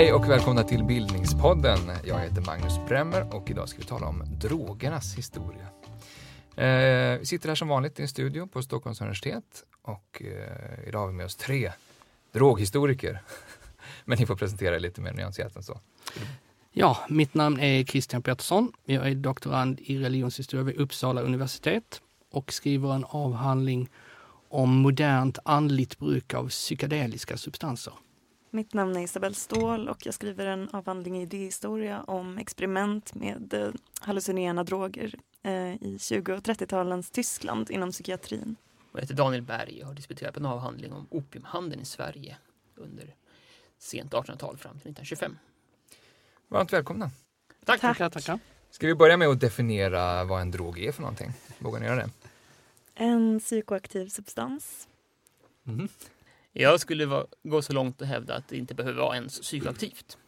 Hej och välkomna till Bildningspodden. Jag heter Magnus Bremmer och idag ska vi tala om drogernas historia. Eh, vi sitter här som vanligt i en studio på Stockholms universitet och eh, idag har vi med oss tre droghistoriker. Men ni får presentera er lite mer nyanserat än så. Ja, mitt namn är Christian Pettersson. Jag är doktorand i religionshistoria vid Uppsala universitet och skriver en avhandling om modernt andligt bruk av psykedeliska substanser. Mitt namn är Isabelle Ståhl och jag skriver en avhandling i idéhistoria om experiment med eh, hallucinogena droger eh, i 20 och 30-talens Tyskland inom psykiatrin. Jag heter Daniel Berg och har disputerat på en avhandling om opiumhandeln i Sverige under sent 1800-tal fram till 1925. Varmt välkomna. Tack! Tack. Tackar, tackar. Ska vi börja med att definiera vad en drog är för någonting? Vågar ni göra det? En psykoaktiv substans. Mhm. Jag skulle va- gå så långt och hävda att det inte behöver vara ens psykoaktivt.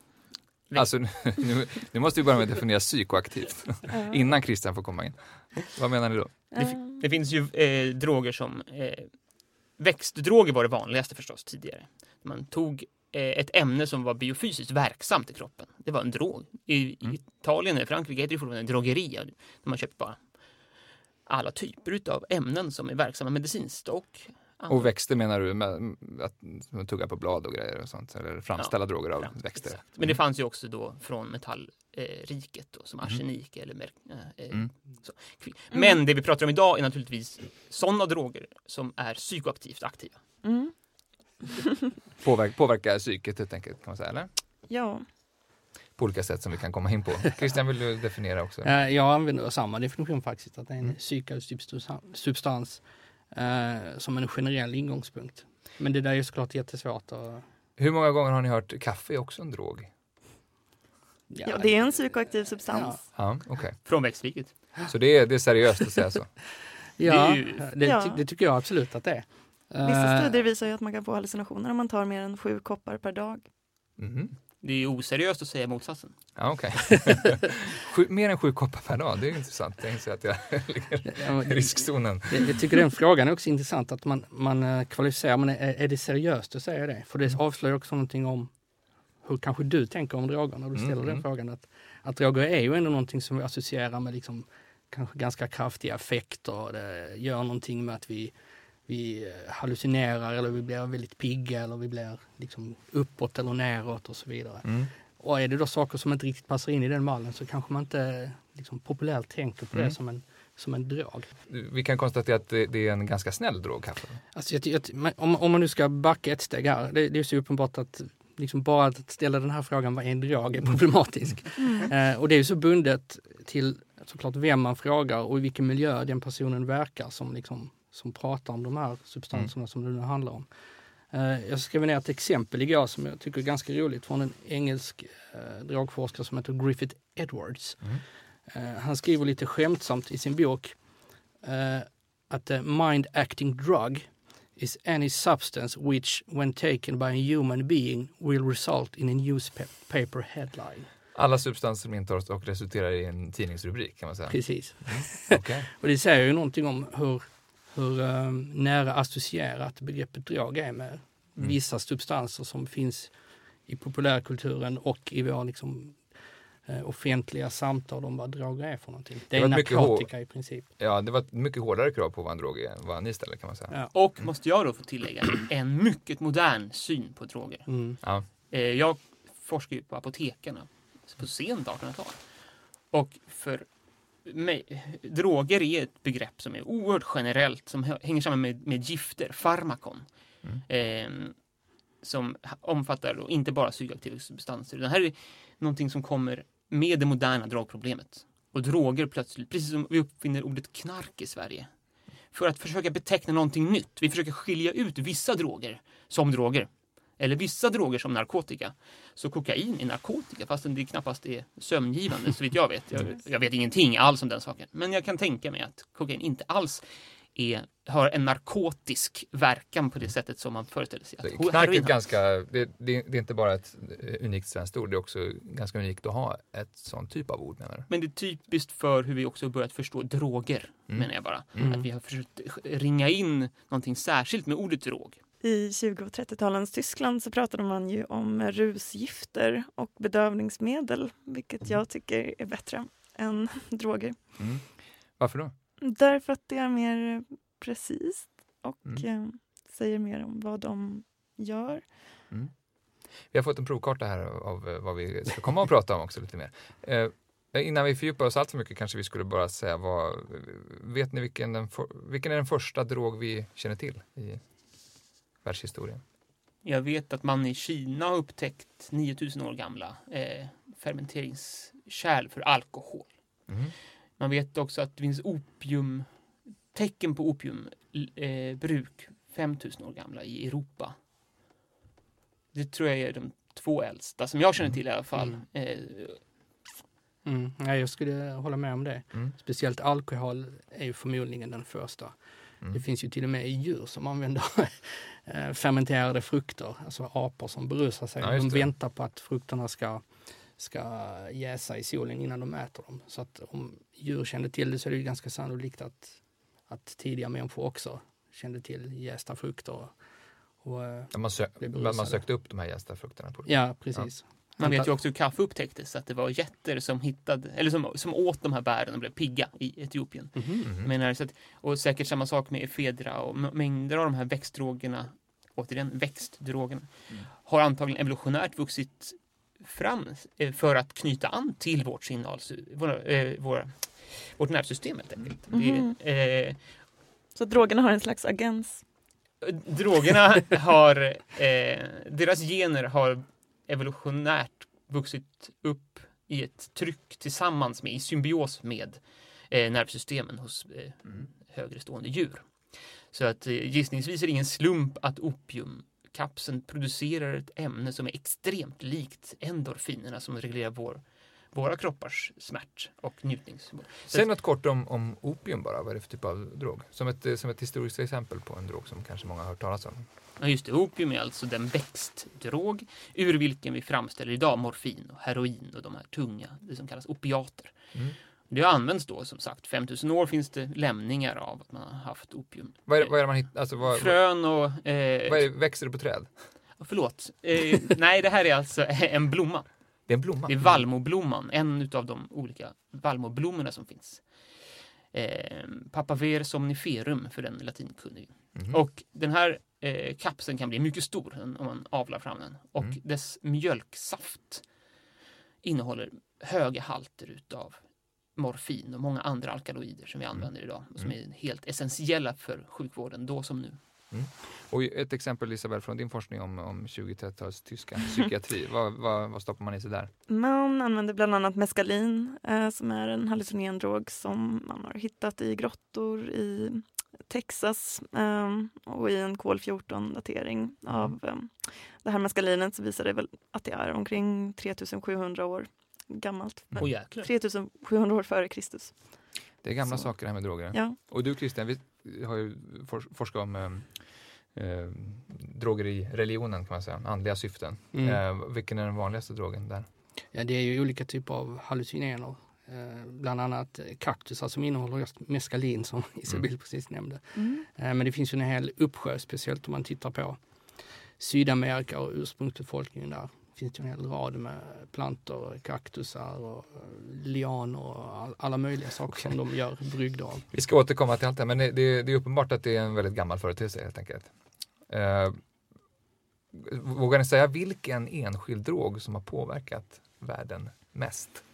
Vi- Alltså, nu, nu måste vi börja med att definiera psykoaktivt innan Christian får komma in. Vad menar ni då? Det, det finns ju eh, droger som... Eh, växtdroger var det vanligaste förstås tidigare. Man tog eh, ett ämne som var biofysiskt verksamt i kroppen. Det var en drog. I, i Mm. Italien eller Frankrike heter det fortfarande en drogeria. Där man köper bara alla typer av ämnen som är verksamma medicinskt och. Och växter menar du med att man tuggar på blad och grejer och sånt? Eller framställa droger av Fram- växter? exakt. Men det fanns ju också då från metallriket eh, riket då, som Mhm. arsenik eller mer, eh, Mm. så. Men det vi pratar om idag är naturligtvis sådana droger som är psykoaktivt aktiva. Mm. Påverka, påverka psyket helt enkelt kan man säga, eller? Ja, På olika sätt som vi kan komma in på. Christian, vill du definiera också? Eh, Jag använder samma definition faktiskt, att det är en Mm. psykad substan- substans eh, som en generell ingångspunkt. Men det där är ju såklart jättesvårt att... Hur många gånger har ni hört kaffe är också en drog? ja, det är en psykoaktiv substans. Ja, okej. Från växtriket. Så det är, det är seriöst att säga så? Ja, Det ju- det, Ja. ty- det tycker jag absolut att det är. Vissa Eh, studier visar ju att man kan få hallucinationer om man tar mer än sju koppar per dag. Mhm. Det är ju oseriöst att säga motsatsen. Ja, okej. Sju- Mer än sju koppar per dag, det är intressant. Jag inser att jag ligger ja, i riskzonen. Jag, jag tycker den frågan är också intressant, att man, man eh, kvalificerar, men är, är det seriöst att säga det? För det avslöjar också någonting om hur kanske du tänker om droger när du ställer Mm, den mm. frågan. frågan. Att, att droger är ju ändå någonting som vi associerar med liksom, kanske ganska kraftiga effekter. Det gör någonting med att vi, vi eh, hallucinerar eller vi blir väldigt pigga eller vi blir liksom uppåt eller neråt och så vidare. Mm. Och är det då saker som inte riktigt passar in i den mallen så kanske man inte liksom, populärt tänker på Mm. det som en, som en drog. Vi kan konstatera att det, det är en ganska snäll drog, kaffe. Alltså jag, jag, om, om man nu ska backa ett steg här, det, det är så uppenbart att liksom bara att ställa den här frågan vad är en drog är problematisk. Eh, och det är ju så bundet till såklart vem man frågar och i vilken miljö den personen verkar som, liksom, som pratar om de här substanserna som det nu handlar om. Eh, jag skrev ner ett exempel igår som jag tycker är ganska roligt från en engelsk eh, drogforskare som heter Griffith Edwards. Mm. Eh, han skriver lite skämtsamt i sin bok eh, att a mind acting drug is any substance which when taken by a human being will result in a newspaper headline. Alla substanser som intas och resulterar i en tidningsrubrik kan man säga. Precis. Okej. Och det säger ju någonting om hur, hur eh, nära associerat begreppet drog är med Mm. vissa substanser som finns i populärkulturen och i våra liksom, eh, offentliga samtal om vad droger är för någonting. Det Det är var mycket narkotika i princip. Ja, det var ett mycket hårdare krav på vad en drog är än vad ni ställer kan man säga. Ja. Och måste jag då få tillägga, en mycket modern syn på droger. Mm. Ja. Eh, jag forskar ju på apotekarna på sent 1800-tal. Och för droger är ett begrepp som är oerhört generellt, som hä- hänger samman med, med gifter, farmakon. Eh, som omfattar då inte bara psykoaktiva substanser. Det här är någonting som kommer med det moderna drogproblemet. Och droger plötsligt, precis som vi uppfinner ordet knark i Sverige. För att försöka beteckna någonting nytt. Vi försöker skilja ut vissa droger som droger. Eller vissa droger som narkotika. Så kokain är narkotika fastän det knappast är sömngivande så vitt jag vet. Jag, jag vet ingenting alls om den saken. Men jag kan tänka mig att kokain inte alls är, har en narkotisk verkan på det sättet som man föreställer sig. Att Knark är ganska, det, det, är inte bara ett eh, unikt svenskt ord, det är också ganska unikt att ha ett sån typ av ord menar du? Men det är typiskt för hur vi också börjat förstå droger, Mm. menar jag bara. Mm. Att vi har försökt ringa in någonting särskilt med ordet drog. I 20 och 30-talens Tyskland så pratade man ju om rusgifter och bedövningsmedel, vilket jag tycker är bättre än droger. Mm. Varför då? Därför att det är mer precis och Mm. eh, säger mer om vad de gör. Vi har fått en provkarta här av eh, vad vi ska komma och prata om också lite mer. Eh, innan vi fördjupar oss allt för mycket kanske vi skulle bara säga vad, vet ni vilken, den, vilken är den första drog vi känner till i världshistorien? Jag vet att man i Kina har upptäckt 9000 år gamla eh, fermenteringskärl för alkohol. Mm. Man vet också att det finns opium, tecken på opiumbruk eh, bruk 5000 år gamla i Europa. Det tror jag är de två äldsta, som jag känner till i alla fall. Mm. Eh, Mm. Ja, jag skulle hålla med om det. Mm. Speciellt alkohol är ju förmodligen den första. Mm. Det finns ju till och med djur som använder eh, fermenterade frukter, alltså apor som berusar sig. Ja, de väntar på att frukterna ska, ska jäsa i solen innan de äter dem. Så att om djur kände till det så är det ju ganska sannolikt att, att tidiga människor också kände till jästa frukter. Och, och, eh, Ja, Man, sö Det beror man sökte upp de här jästa frukterna. På ja, precis. Man vet ju också hur kaffe upptäcktes, att det var getter som hittade, eller som, som åt de här bären och blev pigga i Etiopien. Mhm. Mhm. Jag Menar, så att, och säkert samma sak med efedra och mängder av de här växtdrogerna, återigen växtdrogerna, Mm. har antagligen evolutionärt vuxit fram eh, för att knyta an till vårt signal, våra, eh, våra, vårt nervsystem helt enkelt. Mhm. Det, eh, Så drogerna har en slags agens. drogerna har, eh, deras gener har evolutionärt vuxit upp i ett tryck tillsammans med, i symbios med eh, nervsystemen hos eh, Mm. högre stående djur. Så att eh, gissningsvis är det ingen slump att opiumkapseln producerar ett ämne som är extremt likt endorfinerna som reglerar vår, våra kroppars smärt och njutningshormon. Säg något kort om, om opium bara, vad är det för typ av drog? Som ett, eh, som ett historiskt exempel på en drog som kanske många har hört talas om. Ja, just det. Opium är alltså den växtdrog ur vilken vi framställer idag morfin och heroin och de här tunga, det som kallas opiater. Mm. Det har använts då som sagt 5000 år finns det lämningar av att man har haft opium. Vad är, vad är det man hittar? Alltså, vad, Frön och... Eh, vad är, växer det på träd? Förlåt. Eh, nej, det här är alltså en blomma. Det är en blomma. Det är vallmoblomman, en av de olika vallmoblommorna som finns. Eh, Papaver somniferum för den latinkunniga. Mhm. Och den här eh, kapseln kan bli mycket stor om man avlar fram den. Och Mm. dess mjölksaft innehåller höga halter utav morfin och många andra alkaloider som vi Mm. använder idag och som är helt essentiella för sjukvården då som nu. Och ett exempel Isabel från din forskning om, om 20-30-talets tyska psykiatri. vad, vad, vad stoppar man i sig där? Man använder bland annat meskalin eh, som är en hallucinogen drog som man har hittat i grottor i Texas eh, och i en kol-14-datering av eh, det här meskalinet så visar det väl att det är omkring 3700 år gammalt. Mm. Åh jäklar. 3700 år före Kristus. Det är gamla Så. saker det här med droger. Ja. Och du Christian, vi har ju for- forskat om eh, droger i religionen kan man säga, andliga syften. Mm. Eh, vilken är den vanligaste drogen där? Ja, det är ju olika typer av hallucinogener. Eh, bland annat eh, kaktusar som innehåller just meskalin som Isabel precis nämnde. Mm. Eh, men det finns ju en hel uppsjö, speciellt om man tittar på Sydamerika och ursprungsbefolkningen där. finns det ju en hel rad med plantor, kaktusar och lianer och all, alla möjliga saker som de gör brygder av. Vi ska återkomma till allt det här, men det, det, det är uppenbart att det är en väldigt gammal företeelse helt enkelt. Eh, vågar ni säga vilken enskild drog som har påverkat världen mest?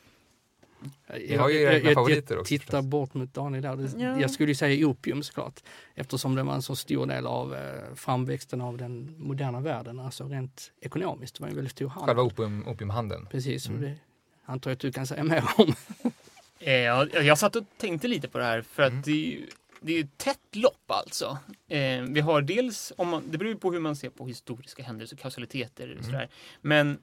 Vi har ju egna favoriter också, tittar förstås. bort mot Daniel där. Ja. Jag skulle ju säga opium såklart. Eftersom det var en så stor del av eh, framväxten av den moderna världen. Alltså rent ekonomiskt. Det var en väldigt stor handel. Själva opium, opiumhandeln. Precis, Mm. det antar jag att du kan säga mer om. Eh, jag, jag satt och tänkte lite på det här för att Mm. det är ju det är ett tätt lopp alltså. Eh, vi har dels, om man, det beror ju på hur man ser på historiska händelser, kausaliteter och Mm. sådär. Men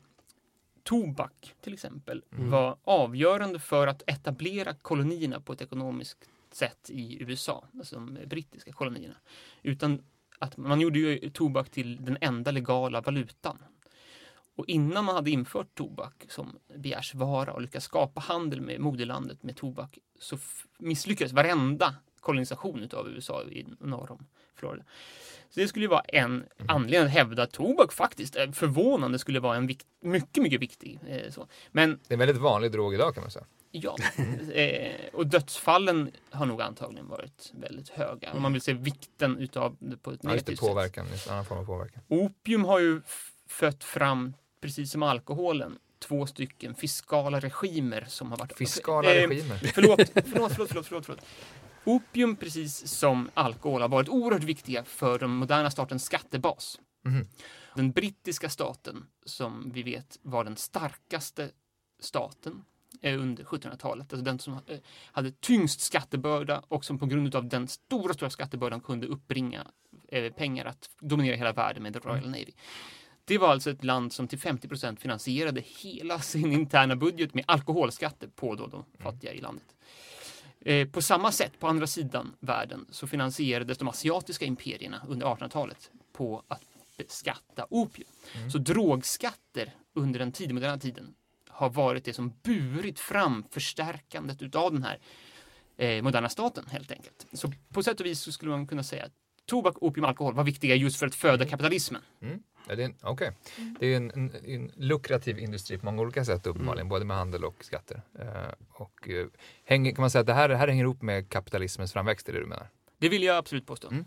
tobak till exempel Mm. var avgörande för att etablera kolonierna på ett ekonomiskt sätt i USA, alltså de brittiska kolonierna. Utan att man gjorde ju tobak till den enda legala valutan. Och innan man hade infört tobak som begärsvara och lyckats skapa handel med moderlandet med tobak så misslyckades varenda kolonisation av USA i norr om Florida. Så det skulle ju vara en anledning att hävda att tobak faktiskt är förvånande skulle vara en vikt, mycket, mycket viktig. Eh, så. Men, det är en väldigt vanlig drog idag kan man säga. Ja, eh, och dödsfallen har nog antagligen varit väldigt höga. Om man vill se vikten utav det på ett ja, negativt sätt. Påverkan, annan form av påverkan. Opium har ju fött fram, precis som alkoholen, två stycken fiskala regimer som har varit... Fiskala eh, regimer? Förlåt, förlåt, förlåt, förlåt, förlåt, förlåt. Opium, precis som alkohol, har varit oerhört viktiga för den moderna statens skattebas. Mm. Den brittiska staten, som vi vet var den starkaste staten eh, under 1700-talet, alltså den som eh, hade tyngst skattebörda och som på grund av den stora, stora skattebördan kunde uppbringa eh, pengar att dominera hela världen med The Royal mm. Navy. Det var alltså ett land som till 50 procent finansierade hela sin interna budget med alkoholskatter på då de mm. fattiga i landet. Eh, på samma sätt, på andra sidan världen, så finansierades de asiatiska imperierna under 1800-talet på att beskatta opium. Mm. Så drogskatter under den tidig, moderna tiden har varit det som burit fram förstärkandet utav den här eh, moderna staten helt enkelt. Så på sätt och vis så skulle man kunna säga att tobak, opium, alkohol var viktiga just för att föda mm. kapitalismen. Mm. Ja, det är, okay. mm. det är en, en, en, lukrativ industri på många olika sätt uppenbarligen, mm. både med handel och skatter. Uh, och uh, hänger, kan man säga att det här, det här hänger ihop med kapitalismens framväxt, är det du menar? Det vill jag absolut påstå. Mm.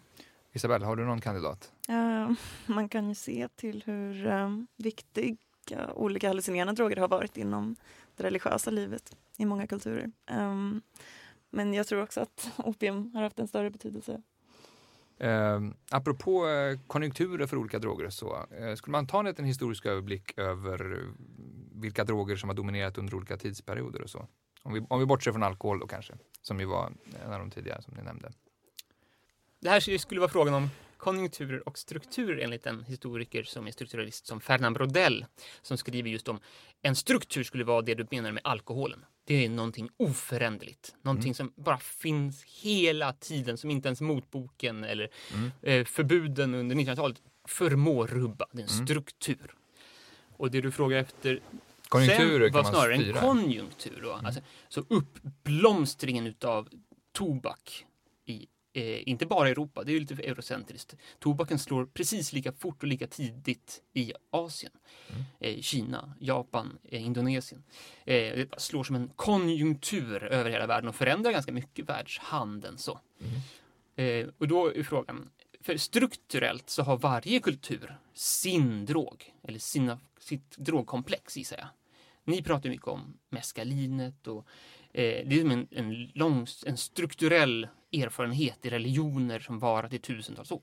Isabelle, har du någon kandidat? Uh, man kan ju se till hur um, viktiga olika hallucinerande droger har varit inom det religiösa livet i många kulturer. Um, men jag tror också att opium har haft en större betydelse Eh, apropå eh, konjunkturer för olika droger så, eh, skulle man ta en liten historisk överblick över vilka droger som har dominerat under olika tidsperioder och så? Om vi, om vi bortser från alkohol då kanske, som ju var en av de tidigare som ni nämnde. Det här skulle vara frågan om konjunkturer och strukturer enligt en historiker som är strukturalist som Ferdinand Brodell som skriver just om en struktur skulle vara det du menar med alkoholen. Det är någonting oföränderligt, någonting mm. som bara finns hela tiden som inte ens motboken eller mm. eh, förbuden under 1900-talet förmår rubba. Det är en mm. struktur. Och det du frågar efter Konjunkturer var snarare en konjunktur. Då. Mm. Alltså, så uppblomstringen utav tobak i eh, inte bara Europa, det är lite för eurocentriskt. Tobaken slår precis lika fort och lika tidigt i Asien. Mm. Eh, Kina, Japan, eh, Indonesien. Eh, det slår som en konjunktur över hela världen och förändrar ganska mycket världshandeln. Så. Mm. Eh, och då är frågan, för strukturellt så har varje kultur sin drog, eller sina, sitt drogkomplex gissar jag. Ni pratar mycket om mescalinet och det är som en, en, lång, en strukturell erfarenhet i religioner som varat i tusentals år.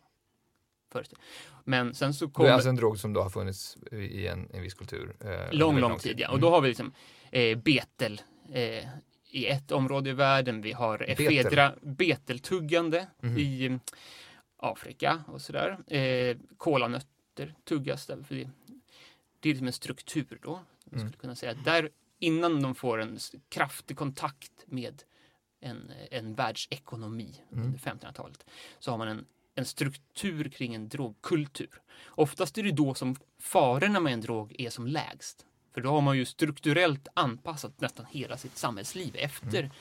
Men sen så kommer... Det är alltså en drog som då har funnits i en, en viss kultur? Eh, lång, lång tid, ja. Och då mm. har vi liksom eh, betel eh, i ett område i världen. Vi har efedra, beteltuggande mm. i mm, Afrika och sådär. Eh, kolanötter tuggas där. För det, det är liksom en struktur då. Man skulle kunna säga. Där innan de får en kraftig kontakt med en, en världsekonomi mm. under 1500-talet så har man en, en struktur kring en drogkultur. Oftast är det då som farorna med en drog är som lägst. För då har man ju strukturellt anpassat nästan hela sitt samhällsliv efter mm.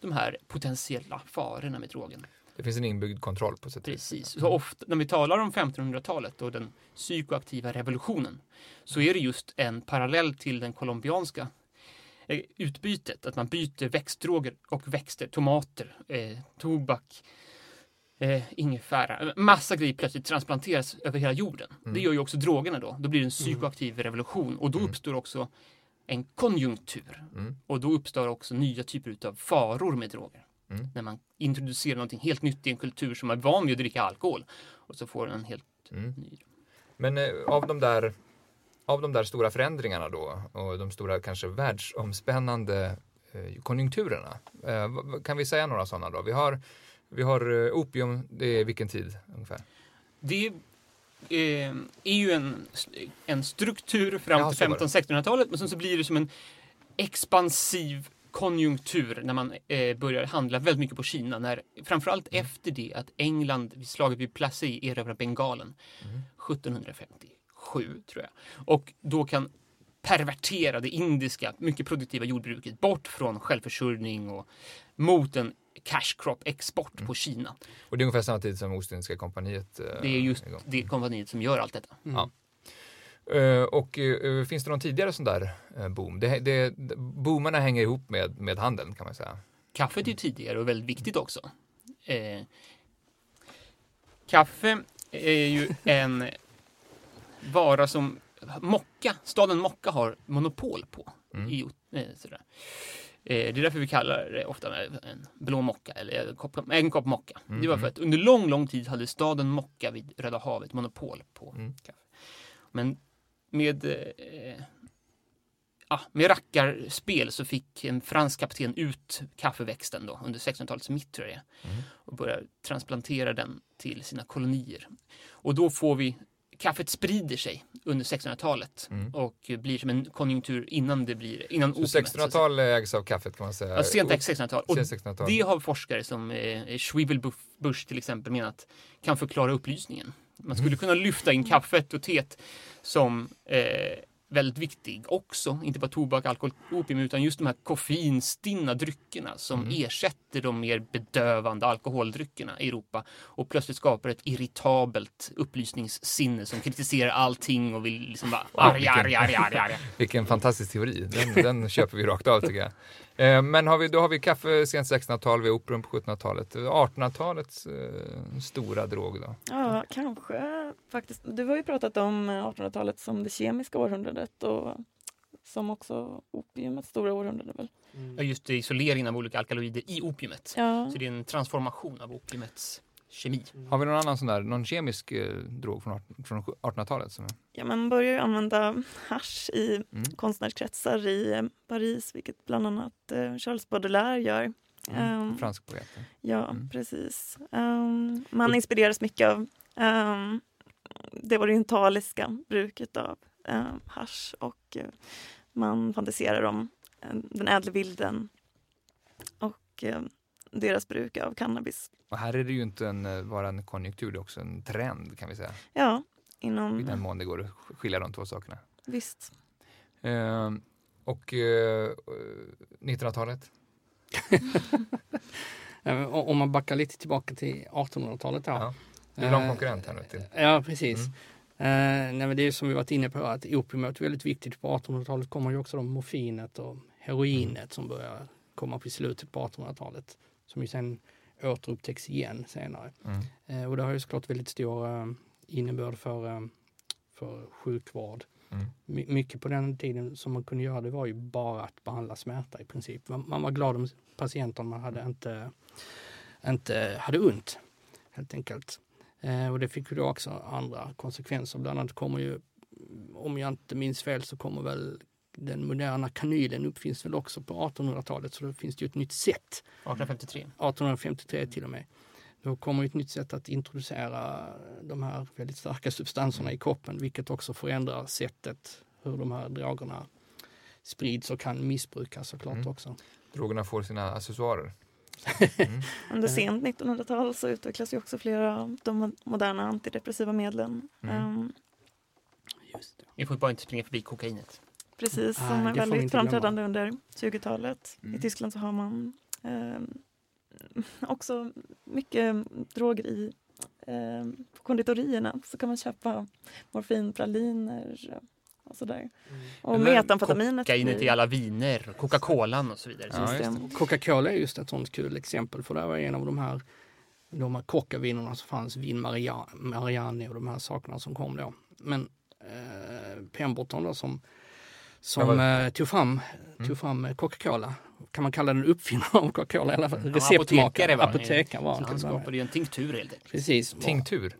de här potentiella farorna med drogen. Det finns en inbyggd kontroll på sätt Precis. Så ofta, när vi talar om 1500-talet och den psykoaktiva revolutionen så är det just en parallell till den colombianska utbytet, att man byter växtdroger och växter, tomater, eh, tobak, eh, ingefära, massa grejer plötsligt transplanteras över hela jorden. Mm. Det gör ju också drogerna då. Då blir det en mm. psykoaktiv mm. revolution och då mm. uppstår också en konjunktur mm. och då uppstår också nya typer av faror med droger. Mm. När man introducerar någonting helt nytt i en kultur som är van vid att dricka alkohol och så får den en helt ny. Men eh, av de där av de där stora förändringarna då och de stora kanske världsomspännande eh, konjunkturerna. Eh, kan vi säga några sådana då? Vi har, vi har eh, opium, det är vilken tid ungefär? Det är ju en, en struktur fram till 15-1600-talet men sen så blir det som en expansiv konjunktur när man eh, börjar handla väldigt mycket på Kina. När, framförallt Mm. efter det att England vid slaget vid Plassey erövrar Bengalen Mm. 1757 tror jag. Och då kan pervertera det indiska, mycket produktiva jordbruket bort från självförsörjning och mot en cash crop export Mm. på Kina. Och det är ungefär samma tid som Ostindiska kompaniet. eh, Det är just igång. det kompaniet som gör allt detta. Mm. Ja. Eh, och eh, finns det någon tidigare sån där eh, boom? Det, det, boomarna hänger ihop med, med handeln kan man säga. Kaffet är ju tidigare och väldigt viktigt också. Kaffe är ju en vara som Mocka, staden Mocka har monopol på. Mm. I, eh, sådär. Eh, det är därför vi kallar det ofta en blå mocka eller en kopp, en kopp mocka. Mm, Det var för mm. att under lång, lång tid hade staden Mocka vid Röda havet monopol på Mm. kaffe. Men med, eh, ja, med rackarspel så fick en fransk kapten ut kaffeväxten då under 1600-talets mitt tror jag Mm. och börjar transplantera den till sina kolonier. Och då får vi Kaffet sprider sig under 1600-talet Mm. och blir som en konjunktur innan det blir innan Så opiumet, så att säga. 1600-tal ägs av kaffet kan man säga. Ja, sent 1600-tal. Och Sent 1600-tal. det har forskare som eh, Schwibelbusch till exempel menat kan förklara upplysningen. Man skulle kunna lyfta in kaffet och teet som eh, väldigt viktig också. Inte bara tobak, alkohol, opium utan just de här koffeinstinna dryckerna som Mm. ersätter de mer bedövande alkoholdryckerna i Europa och plötsligt skapar ett irritabelt upplysningssinne som kritiserar allting och vill liksom bara arg, arg, arg, arg, arg. Vilken fantastisk teori. Den, den köper vi rakt av tycker jag. Eh, Men har vi, då har vi kaffe sent 1600-tal, vi har opium på 1700-talet. 1800-talets eh, stora drog då? Ja, kanske faktiskt. Du har ju pratat om 1800-talet som det kemiska århundradet och som också opiumets stora århundrade väl? Ja, just det, isoleringen av olika alkaloider i opiumet. Ja, Så det är en transformation av opiumets kemi. Har vi någon annan sån där, någon kemisk eh, drog från, 18 från 1800-talet? Som, ja man börjar ju använda hasch i mm. konstnärskretsar i eh, Paris, vilket bland annat eh, Charles Baudelaire gör. Mm. Ehm, Fransk poet. Ja, Mm. precis. Ehm, man Och- inspireras mycket av ehm, det orientaliska bruket av um, hasch och eh, man fantiserar om eh, den ädle vilden och eh, deras bruk av cannabis. Och här är det ju inte en, eh, bara en konjunktur, det är också en trend kan vi säga. Ja, I inom... den mån det går att skilja de två sakerna. Visst. Eh, och eh, 1900-talet? Eh, och- Om man backar lite tillbaka till 1800-talet här. Ja. Det är någon Eh, konkurrent här nu till. Ja, precis. Mm. Eh, nej, men det är som vi varit inne på att opiumet är väldigt viktigt. På 1800-talet kommer ju också de morfinet och heroinet som börjar komma på slutet på 1800-talet. Som ju sen återupptäcks igen senare. Mm. Eh, och det har ju såklart väldigt stor eh, innebörd för, eh, för sjukvård. Mm. My- mycket på den tiden som man kunde göra det var ju bara att behandla smärta i princip. Man, man var glad om patienten man hade inte, inte hade ont helt enkelt. Eh, och det fick ju då också andra konsekvenser. Bland annat kommer ju, om jag inte minns fel, så kommer väl den moderna kanylen uppfinns väl också på 1800-talet. Så då finns det ju ett nytt sätt 1853. 1853 till och med. Då kommer ju ett nytt sätt att introducera de här väldigt starka substanserna i kroppen, vilket också förändrar sättet hur de här drogerna sprids och kan missbrukas såklart Mm. också. Drogerna får sina accessoarer. Under Eh. sent 1900-tal så utvecklas ju också flera av de moderna antidepressiva medlen. Mm. Just det. Vi får bara inte springa förbi kokainet. Precis, Ah, som är väldigt glömma. framträdande under 20-talet. Mm. I Tyskland så har man ehm, också mycket droger i ehm, på konditorierna så kan man köpa morfinpraliner och sådär. Och Men metamfetaminet Kokainet i alla viner, Coca-Colan och så vidare. Ja. Coca-Cola är just ett sånt kul exempel för det var en av de här de här kockavinerna som fanns, vin Maria- Mariani och de här sakerna som kom då. Men eh, Pemberton då som, som vad- eh, tog fram, Mm. tog fram eh, Coca-Cola. Kan man kalla den uppfinnare av Coca-Cola? Ja, Receptmakare. apotekare var han. Apotekare var han. Så han skapade ju en tinktur helt enkelt. Precis. Tinktur.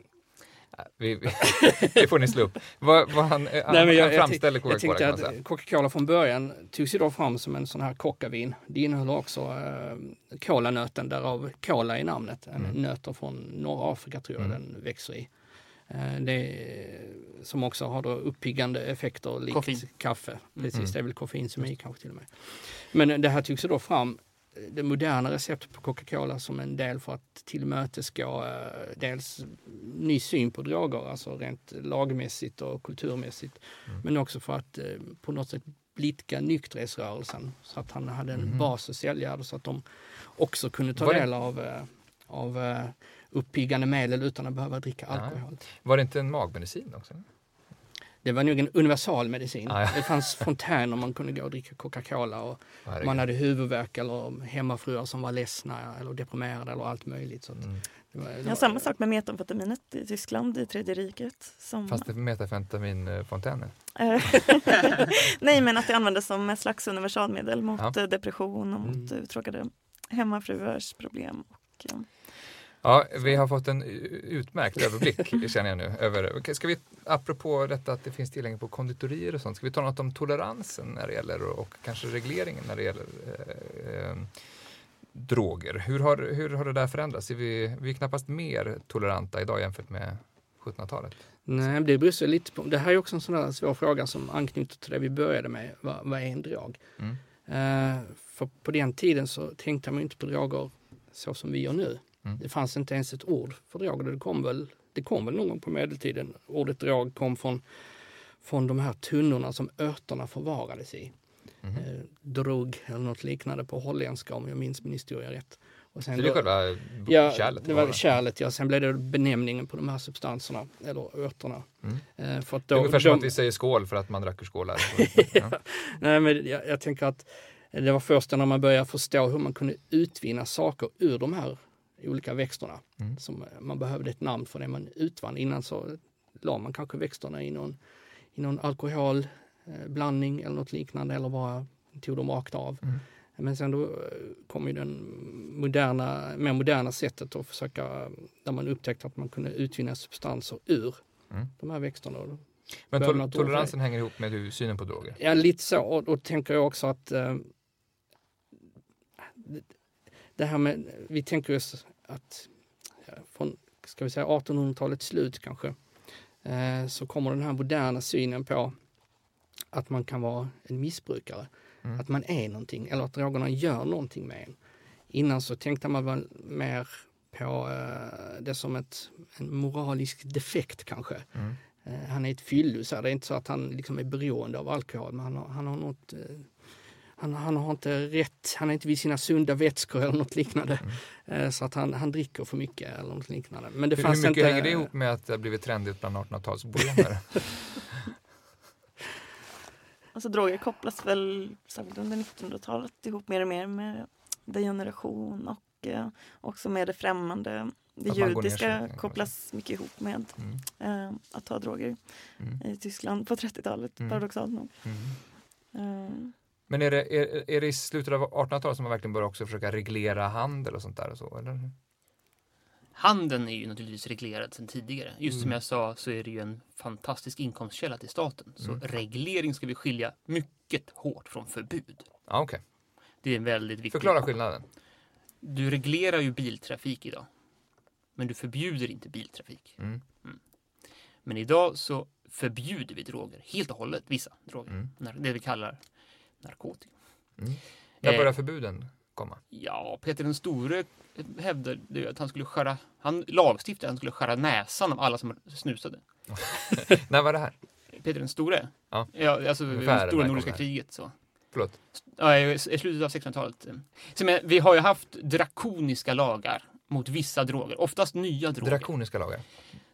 Vi, vi, det får ni slå upp. Vad, vad han, Nej, han, men jag, han framställer tänkte- jag Coca-Cola tänkte kan man säga. att Coca-Cola från början togs ju då fram som en sån här kockavin. Det innehöll också eh, kolanöten, därav kola i namnet. En Mm. Nötter från norra Afrika tror jag Mm. den växer i. Eh, det, som också har då uppiggande effekter likt Koffein. kaffe. Precis, Mm. det är väl koffein som är i kanske till och med. Men det här tycks ju då fram eh, det moderna receptet på Coca-Cola som en del för att tillmötesgå eh, dels ny syn på droger, alltså rent lagmässigt och kulturmässigt. Mm. Men också för att eh, på något sätt blidka nykterhetsrörelsen så att han hade en Mhm. bas att sälja så att de också kunde ta del av, eh, av eh, uppiggande medel utan att behöva dricka Ja. alkohol. Var det inte en magmedicin också? Det var nog en universalmedicin. Ah, ja. Det fanns fontäner man kunde gå och dricka Coca-Cola och Herregud. man hade huvudvärk eller hemmafruar som var ledsna eller deprimerade eller allt möjligt. Så att Mm. det var, det Ja, var- samma sak med metamfetaminet i Tyskland i tredje riket. Som, Fanns det metafentaminfontäner? Eh, Nej, men att det användes som ett slags universalmedel mot Ja. depression och mot Mm. uttråkade hemmafruars problem. Och, ja. Ja, vi har fått en utmärkt överblick känner jag nu. Över, ska vi, apropå detta att det finns tillgängligt på konditorier och sånt, ska vi ta något om toleransen när det gäller och, kanske regleringen när det gäller eh, eh, droger? Hur har, hur har det där förändrats? Är vi, vi är knappast mer toleranta idag jämfört med 1700-talet. Nej, det beror lite på. Det här är också en sån där svår fråga som anknyter till det vi började med. Vad, vad är en drog? Mm. Eh, för på den tiden så tänkte man inte på droger så som vi gör nu. Mm. Det fanns inte ens ett ord för droger. Det kom väl, det kom väl någon gång på medeltiden. Ordet drog kom från, från de här tunnorna som örterna förvarades i. Mhm. Eh, drog eller något liknande på holländska om jag minns min historia rätt. Och sen Så det är då- själva Ja, kärlet? det var kärlet, ja. Sen blev det benämningen på de här substanserna, eller örterna. Mm. Eh, för att Det är då, ungefär som de- att vi säger skål för att man drack ur skålar. Ja. Nej, men jag, jag tänker att det var först när man började förstå hur man kunde utvinna saker ur de här olika växterna Mm. som man behövde ett namn för det man utvann. Innan så la man kanske växterna i någon, i någon alkoholblandning eller något liknande eller bara tog dem rakt av. Mm. Men sen då eh, kom ju den moderna, mer moderna sättet att försöka, där man upptäckte att man kunde utvinna substanser ur Mm. de här växterna. Men tol- toleransen hänger ihop med hur, synen på droger? Ja, lite så. Och då tänker jag också att eh, det här med, vi tänker oss att från, ska vi säga 1800-talets slut kanske, eh, så kommer den här moderna synen på att man kan vara en missbrukare. Mm. Att man är någonting eller att drogerna gör någonting med en. Innan så tänkte man väl mer på eh, det som ett, en moralisk defekt kanske. Mm. Eh, han är ett fyllo, det är inte så att han liksom är beroende av alkohol, men han har, han har något han, han har inte rätt, han är inte vid sina sunda vätskor eller något liknande. Eh, Så att han, han dricker för mycket eller något liknande. Men det Hur, fanns hur mycket inte... hänger det ihop med att det har blivit trendigt bland 1800-talsbohemer? Alltså, droger kopplas väl särskilt under 1900-talet ihop mer och mer med degeneration och eh, också med det främmande. Det Att judiska kopplas mycket ihop med Mm. eh, att ta droger Mm. i Tyskland på 30-talet, Mm. paradoxalt nog. Mm. Eh, Men är det, är, är det i slutet av 1800-talet som man verkligen börjar också försöka reglera handel och sånt där och så? Eller? Handeln är ju naturligtvis reglerad sedan tidigare. Just som Mm. jag sa så är det ju en fantastisk inkomstkälla till staten. Så Mm. reglering ska vi skilja mycket hårt från förbud. Ja, okej. Det är en väldigt viktig... Förklara skillnaden. Du reglerar ju biltrafik idag. Men du förbjuder inte biltrafik. Mm. Men idag så förbjuder vi droger helt och hållet, vissa droger. Mm. Det vi kallar narkotika. Mm. Eh, börjar förbuden komma? Ja, Peter den store hävdade att han skulle skära, han lagstiftade att han skulle skära näsan av alla som snusade. När var det här? Peter den store? Ja. ja alltså Ungefär det stora nordiska kriget. Så. Förlåt. Ja, i slutet av 1600-talet. Så men, vi har ju haft drakoniska lagar mot vissa droger, oftast nya droger. Drakoniska lagar.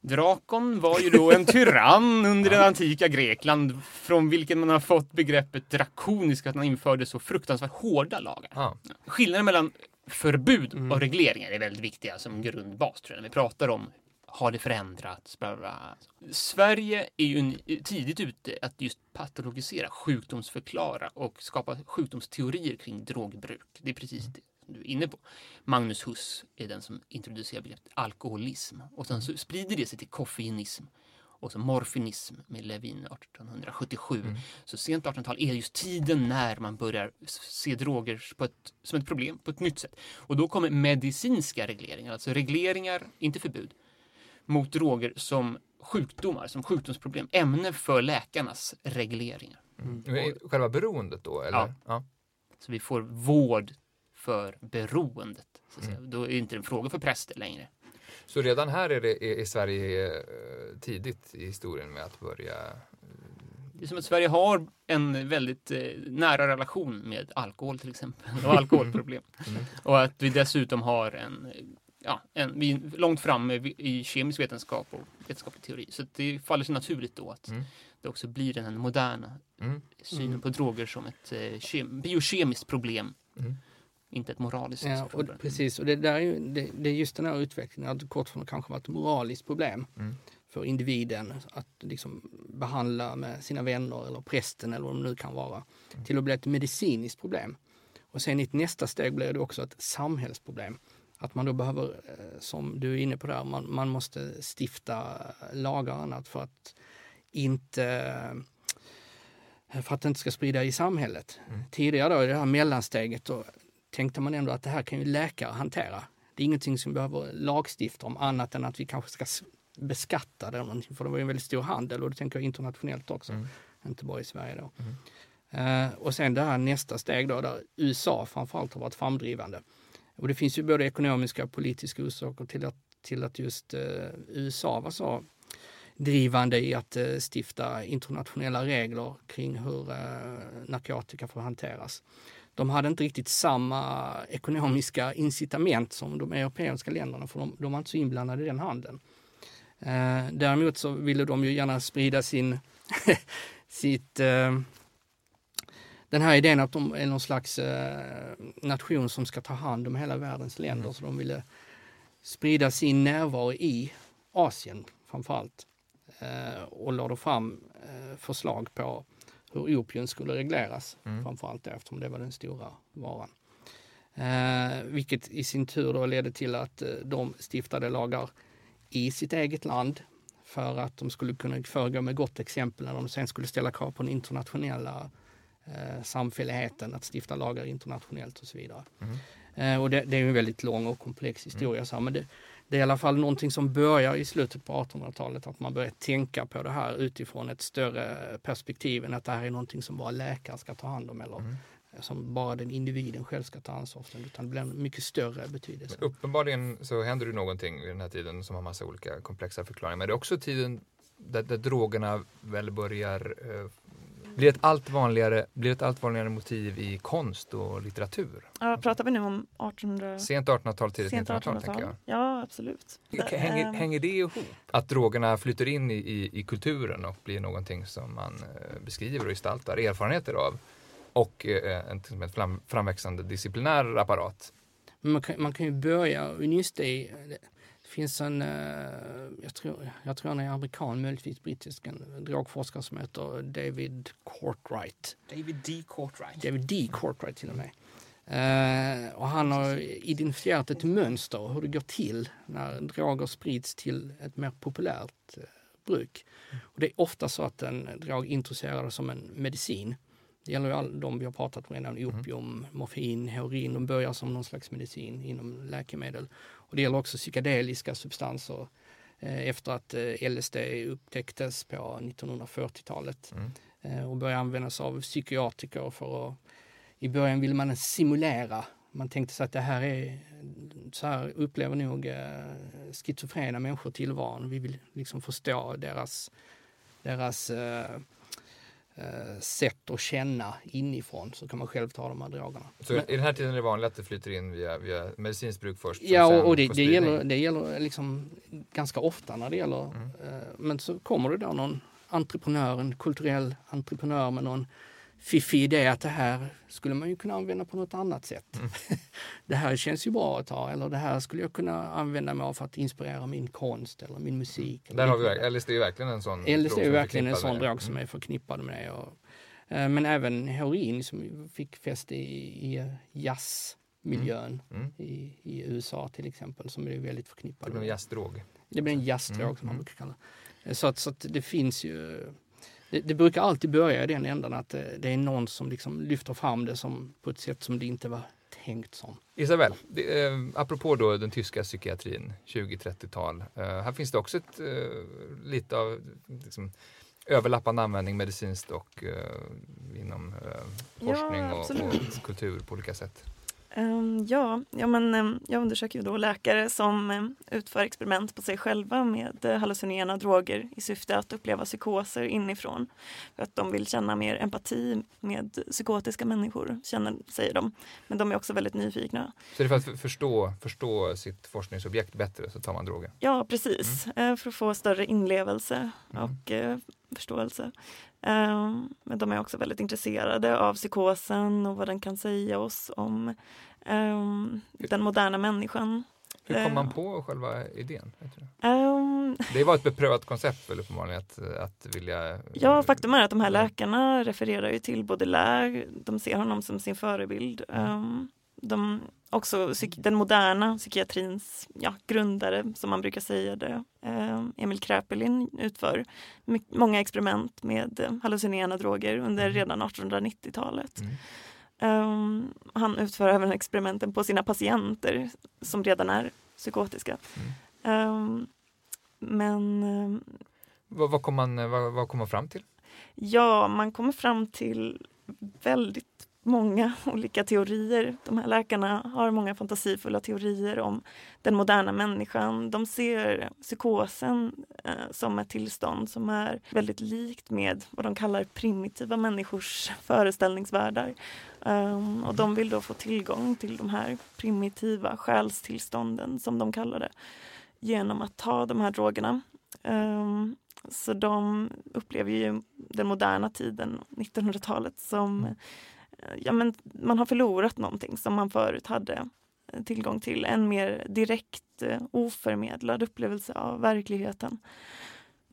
Drakon var ju då en tyrann under det antika Grekland från vilken man har fått begreppet drakonisk, att man införde så fruktansvärt hårda lagar. Ja. Skillnaden mellan förbud Mm. och regleringar är väldigt viktiga som grundbas tror jag, när vi pratar om har det förändrats? Bla bla. Sverige är ju tidigt ute att just patologisera, sjukdomsförklara och skapa sjukdomsteorier kring drogbruk. Det är precis det som du är inne på. Magnus Huss är den som introducerar begreppet alkoholism och sen så sprider det sig till koffeinism och så morfinism med Levin 1877. Mm. Så sent 1800-tal är just tiden när man börjar se droger ett, som ett problem på ett nytt sätt. Och då kommer medicinska regleringar, alltså regleringar, inte förbud, mot droger som sjukdomar, som sjukdomsproblem, ämne för läkarnas regleringar. Mm. Själva beroendet då? Eller? Ja. ja. Så vi får vård för beroendet. Så att säga. Mm. Då är det inte en fråga för präster längre. Så redan här är, det, är Sverige eh, tidigt i historien med att börja Det är som att Sverige har en väldigt eh, nära relation med alkohol till exempel och alkoholproblem. Mm. Och att vi dessutom har en, eh, ja, en, vi är långt framme i kemisk vetenskap och vetenskaplig teori. Så det faller sig naturligt då att Mm. det också blir den här moderna Mm. synen Mm. på droger som ett eh, kem, biokemiskt problem, Mm. Inte ett moraliskt Ja, och problem. precis, och det, där är ju, det, det är just den här utvecklingen, att kort från kanske var ett moraliskt problem Mm. för individen att liksom behandla med sina vänner eller prästen eller vad det nu kan vara, Mm. till att bli ett medicinskt problem. Och sen i ett nästa steg blir det också ett samhällsproblem. Att man då behöver, eh, som du är inne på där, man, man måste stifta lagar och annat för att inte eh, för att det inte ska sprida i samhället. Mm. Tidigare då i det här mellansteget då tänkte man ändå att det här kan ju läkare hantera. Det är ingenting som vi behöver lagstifta om annat än att vi kanske ska beskatta det eller någonting, för det var ju en väldigt stor handel och det tänker jag internationellt också, Mm. inte bara i Sverige då. Mm. Eh, och sen det här nästa steg då där USA framförallt har varit framdrivande. Och det finns ju både ekonomiska och politiska orsaker till att, till att just eh, USA var så drivande i att eh, stifta internationella regler kring hur narkotika får hanteras. De hade inte riktigt samma ekonomiska incitament som de europeiska länderna för de, de var inte så inblandade i den handeln. Eh, däremot så ville de ju gärna sprida sin, sitt, eh, den här idén att de är någon slags eh, nation som ska ta hand om hela världens länder. Mm. Så de ville sprida sin närvaro i Asien framförallt. Eh, och lade fram eh, förslag på hur opium skulle regleras, Mm. framförallt det, eftersom det var den stora varan. Eh, vilket i sin tur då ledde till att eh, de stiftade lagar i sitt eget land för att de skulle kunna föregå med gott exempel när de sen skulle ställa krav på den internationella eh, samfälligheten att stifta lagar internationellt och så vidare. Mm. Eh, och det, det är en väldigt lång och komplex historia. Så här, men det, det är i alla fall någonting som börjar i slutet på 1800-talet, att man börjar tänka på det här utifrån ett större perspektiv än att det här är någonting som bara läkare ska ta hand om eller Mm. som bara den individen själv ska ta ansvar för, utan det blir en mycket större betydelse. Men uppenbarligen så händer det någonting vid den här tiden som har massa olika komplexa förklaringar. Men det är också tiden där, där drogerna väl börjar eh, bli ett allt vanligare, blir ett allt vanligare motiv i konst och litteratur. Ja, pratar vi nu om 1800 Sent 1800-tal, tidigt sent 1900-tal tänker 1800-tal? jag. Ja, absolut. Hänger, Ehm, hänger det ihop? Att drogerna flyter in i, i, i kulturen och blir någonting som man eh, beskriver och gestaltar erfarenheter av. Och eh, en, fram, framväxande disciplinär apparat. Man kan, man kan ju börja just det. Det finns en, eh, jag tror, jag tror han är amerikan, möjligtvis brittisk, en drogforskare som heter David Courtwright. David D. Courtwright. David D. Courtwright till och med. Eh, och han har identifierat ett mönster hur det går till när droger sprids till ett mer populärt eh, bruk. Och det är ofta så att en drog introduceras som en medicin. Det gäller ju all de vi har pratat om redan, opium, morfin, heroin, de börjar som någon slags medicin inom läkemedel. Och det gäller också psykedeliska substanser eh, efter att eh, LSD upptäcktes på 1940-talet Mm. eh, och började användas av psykiatriker för att i början ville man simulera. Man tänkte sig att det här är, så här upplever nog schizofrena människor tillvaron. Vi vill liksom förstå deras, deras sätt att känna inifrån så kan man själv ta de här drogerna. Så Men- i den här tiden är det vanligt att det flyter in via, via medicinskt bruk först. Ja, och, och det, det, gäller, det gäller liksom ganska ofta när det gäller, Mm. eh, men så kommer det då någon entreprenör, en kulturell entreprenör med någon fiffig idé att det här skulle man ju kunna använda på något annat sätt. Mm. det här känns ju bra att ha eller det här skulle jag kunna använda mig av för att inspirera min konst eller min musik. eller Där har vi, LSD är verkligen en sån LSD är verkligen en sån drog som Mm. är förknippad med det. Och, eh, men även heroin som fick fäste i, i jazzmiljön Mm. i, i USA till exempel som är väldigt förknippad Det blir en jazzdrog. det blir en jazzdrog Mm, som man mm. brukar kalla det. Så att, så att det finns ju det, det brukar alltid börja i den ändan att det, det är någon som liksom lyfter fram det som på ett sätt som det inte var tänkt som. Isabel, det, eh, apropå då den tyska psykiatrin, 20-30-tal. Eh, här finns det också ett, eh, lite av liksom, överlappande användning medicinskt och eh, inom eh, forskning Ja, och, och kultur på olika sätt. Ehm, ja, ja men, ehm, jag undersöker ju då läkare som ehm, utför experiment på sig själva med hallucinogena droger i syfte att uppleva psykoser inifrån. För att de vill känna mer empati med psykotiska människor, känner, säger de. Men de är också väldigt nyfikna. Så det är för att för- förstå, förstå sitt forskningsobjekt bättre så tar man droger. Ja, precis. Eh, För att få större inlevelse Mm. och eh, förståelse. Ehm, Men de är också väldigt intresserade av psykosen och vad den kan säga oss om ehm, den moderna människan. Hur kom man Eh. på själva idén? Ehm, Det var ett beprövat koncept väl uppenbarligen att, att vilja... Ja, faktum är att de här läkarna refererar ju till Baudelaire. De ser honom som sin förebild. Ehm, De, också den moderna psykiatrins ja, grundare, som man brukar säga det, ehm, Emil Kraepelin utför många experiment med eh, hallucinogena droger under Mm. redan 1890-talet. Mm. Ehm, han utför även experimenten på sina patienter som redan är psykotiska. Mm. Ehm, men ehm, Vad, vad, kom man, vad, vad kom man fram till? Ja, man kommer fram till väldigt många olika teorier. De här läkarna har många fantasifulla teorier om den moderna människan. De ser psykosen eh, som ett tillstånd som är väldigt likt med vad de kallar primitiva människors föreställningsvärldar. Um, ehm, och de vill då få tillgång till de här primitiva själstillstånden som de kallar det genom att ta de här drogerna. Um, så de upplever ju den moderna tiden, 1900-talet, som mm ja, men man har förlorat någonting som man förut hade eh, tillgång till. En mer direkt eh, oförmedlad upplevelse av verkligheten.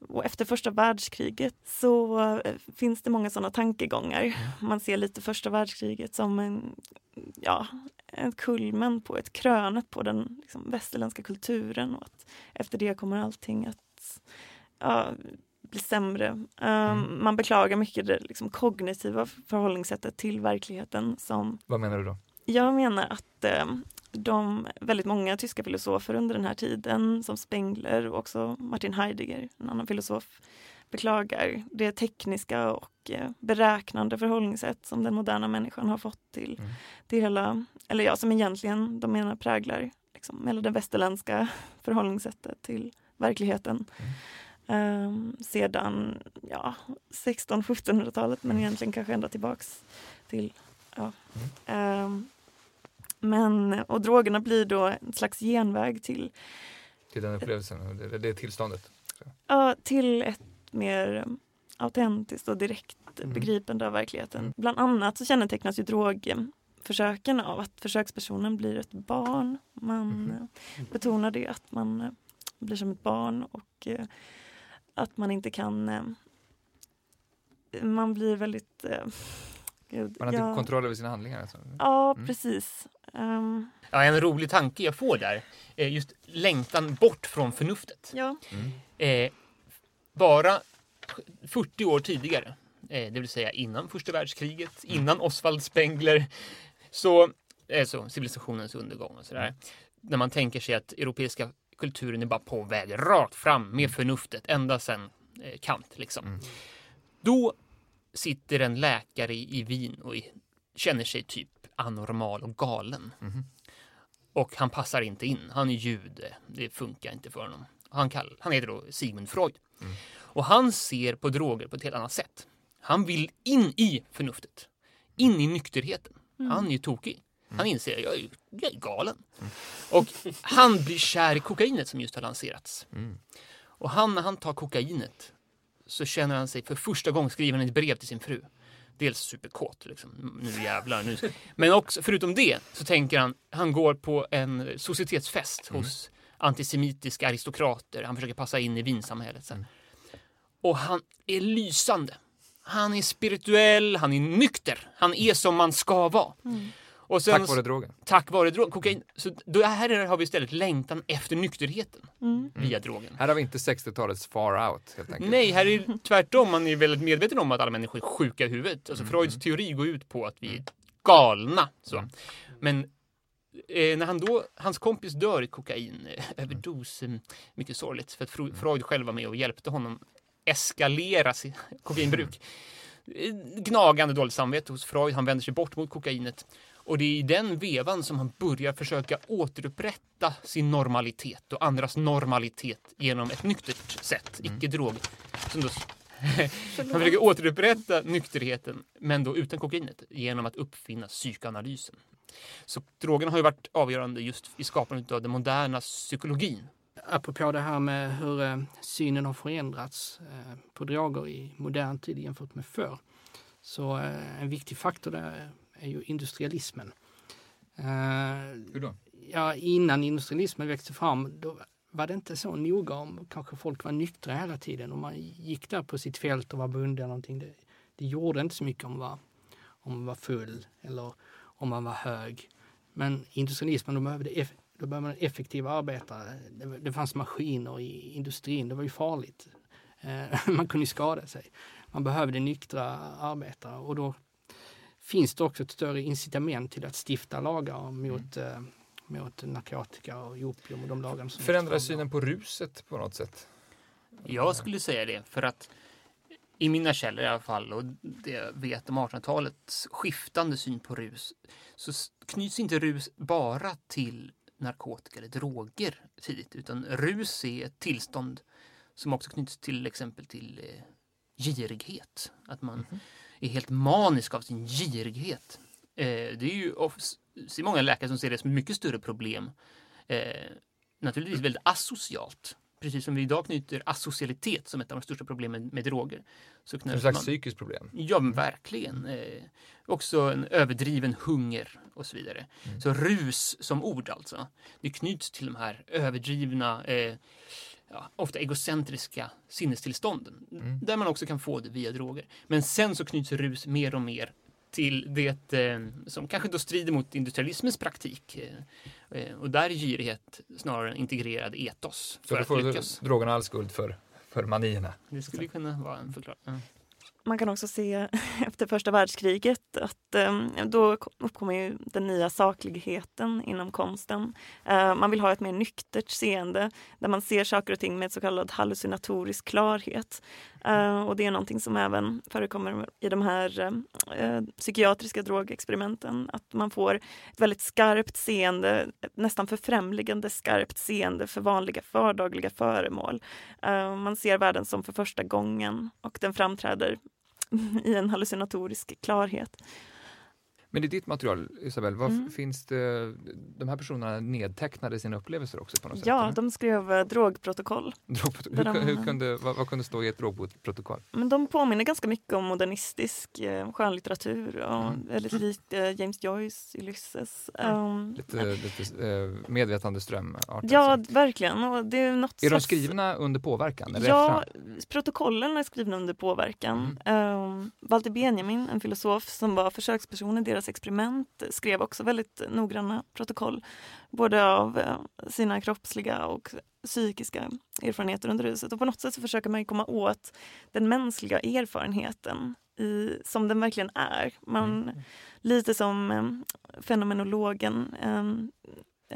Och efter första världskriget så eh, finns det många sådana tankegångar. Man ser lite första världskriget som en, ja, ett kulmen på ett krönet på den liksom, västerländska kulturen och att efter det kommer allting att ja, bli sämre. Um, Mm. Man beklagar mycket det liksom, kognitiva förhållningssättet till verkligheten som Vad menar du då? jag menar att eh, de väldigt många tyska filosofer under den här tiden som Spengler och också Martin Heidegger, en annan filosof, beklagar det tekniska och eh, beräknande förhållningssätt som den moderna människan har fått till Mm. det hela, eller ja, som egentligen de menar präglar liksom, hela det västerländska förhållningssättet till verkligheten. Ehm, sedan ja, 1600-1700-talet men egentligen kanske ända tillbaks till ja. Ehm, men, och drogerna blir då en slags genväg till, Till den upplevelsen, det, det tillståndet? ja, till ett mer autentiskt och direkt Mm. begripande av verkligheten. Mm. Bland annat så kännetecknas ju drogförsöken av att försökspersonen blir ett barn. Man eh, betonar det att man eh, blir som ett barn och eh, att man inte kan... eh, Man blir väldigt... eh, Gud, Man har ja, inte kontroll över sina handlingar? Alltså. Ja, Mm. precis. Ehm, Ja, en rolig tanke jag får där är just längtan bort från förnuftet. ja. Mm. Eh, bara 40 år tidigare, eh, det vill säga innan första världskriget, innan Oswald Spengler, så, eh, så civilisationens undergång och sådär. När man tänker sig att europeiska kulturen är bara på väg rakt fram med förnuftet ända sedan eh, Kant. Liksom. Mm. Då sitter en läkare i, i Wien och i, känner sig typ anormal och galen. Mhm. Och han passar inte in. Han är jude. Det funkar inte för honom. Han, kall, han heter då Sigmund Freud. Mm. Och han ser på droger på ett helt annat sätt. Han vill in i förnuftet. In i nykterheten. Han är ju tokig. Han inser jag är, jag är galen. Och han blir kär i kokainet som just har lanserats. Mm. Och han, när han tar kokainet så känner han sig för första gången skriver han ett brev till sin fru. Dels superkåt, liksom. nu jävlar. Nu. Men också, förutom det så tänker han, han går på en societetsfest hos antisemitiska aristokrater. Han försöker passa in i vinsamhället. Så. här. Och han är lysande. Han är spirituell, han är nykter. Han är som man ska vara. Och sen, Tack vare drogen. tack vare drog, kokain. Så då här har vi istället längtan efter nykterheten Mm. via drogen. Här har vi inte 60-talets far out helt enkelt. Nej, här är det tvärtom. Man är väldigt medveten om att alla människor är sjuka i huvudet. Alltså Freuds teori går ut på att vi är galna. Så. Men eh, när han då, hans kompis dör i kokainöverdos, eh, mycket sorgligt, för att Fro- Freud själv var med och hjälpte honom eskalera sitt kokainbruk. Eh, Gnagande dåligt samvete hos Freud, han vänder sig bort mot kokainet. Och det är i den vevan som han börjar försöka återupprätta sin normalitet och andras normalitet genom ett nyktert sätt, icke drog. Som då han försöker återupprätta nykterheten, men då utan kokainet, genom att uppfinna psykoanalysen. Så drogerna har ju varit avgörande just i skapandet av den moderna psykologin. Apropå det här med hur eh, synen har förändrats eh, på droger i modern tid jämfört med förr. Så eh, en viktig faktor där är ju industrialismen. Eh, Hur då? ja, innan industrialismen växte fram då var det inte så noga om kanske folk var nyktra hela tiden. Om man gick där på sitt fält och var bunden eller någonting. Det, det gjorde inte så mycket om man, var, om man var full eller om man var hög. Men industrialismen, då behövde, eff, då behövde man effektiva arbetare. Det, det fanns maskiner i industrin, det var ju farligt. Eh, man kunde skada sig. Man behövde nyktra arbetare och då finns det också ett större incitament till att stifta lagar mot, eh, mot narkotika och opium och de lagarna som Förändrar synen på ruset på något sätt? Jag skulle säga det, för att i mina källor i alla fall och det jag vet om 1800-talets skiftande syn på rus så knyts inte rus bara till narkotika eller droger tidigt utan rus är ett tillstånd som också knyts till exempel till eh, girighet. Att man är helt manisk av sin girighet. Eh, det är ju det är många läkare som ser det som ett mycket större problem. Eh, naturligtvis väldigt asocialt. Precis som vi idag knyter asocialitet som ett av de största problemen med droger. Så En slags psykiskt problem? ja, men verkligen. Eh, också en överdriven hunger och så vidare. Så rus som ord alltså. Det knyts till de här överdrivna, eh, ja, ofta egocentriska sinnestillstånden. Där man också kan få det via droger. Men sen så knyts rus mer och mer till det eh, som kanske då strider mot industrialismens praktik. Eh, eh, och där är girighet snarare en integrerad etos Så för då att får lyckas. drogerna all skuld för, för manierna? Det skulle kunna vara en förklaring. Ja. Man kan också se efter första världskriget att eh, då uppkommer ju den nya sakligheten inom konsten. Eh, man vill ha ett mer nyktert seende där man ser saker och ting med så kallad hallucinatorisk klarhet. Eh, och det är någonting som även förekommer i de här eh, eh psykiatriska drogexperimenten. Att man får ett väldigt skarpt seende, ett nästan förfrämligande skarpt seende för vanliga vardagliga föremål. Eh, man ser världen som för första gången och den framträder i en hallucinatorisk klarhet. Men i ditt material, Isabel, vad Mm. finns det, de här personerna nedtecknade sina upplevelser också på något sätt? Ja, eller? de skrev eh, drogprotokoll. Drogprot- där hur, de- hur kunde, vad, vad kunde stå i ett drogprotokoll? Men de påminner ganska mycket om modernistisk eh, skönlitteratur och Mm. väldigt likt eh, James Joyce, Ulysses. Um, Lite, lite eh, medvetandeström? ja, verkligen. Och det är något Är de slags- skrivna under påverkan? Ja, protokollen är skrivna under påverkan. Mm. Um, Walter Benjamin, en filosof som var försöksperson i deras experiment, skrev också väldigt noggranna protokoll. Både av eh, sina kroppsliga och psykiska erfarenheter under ruset. Och på något sätt så försöker man komma åt den mänskliga erfarenheten i, som den verkligen är. Man, Mm. Lite som eh, fenomenologen eh,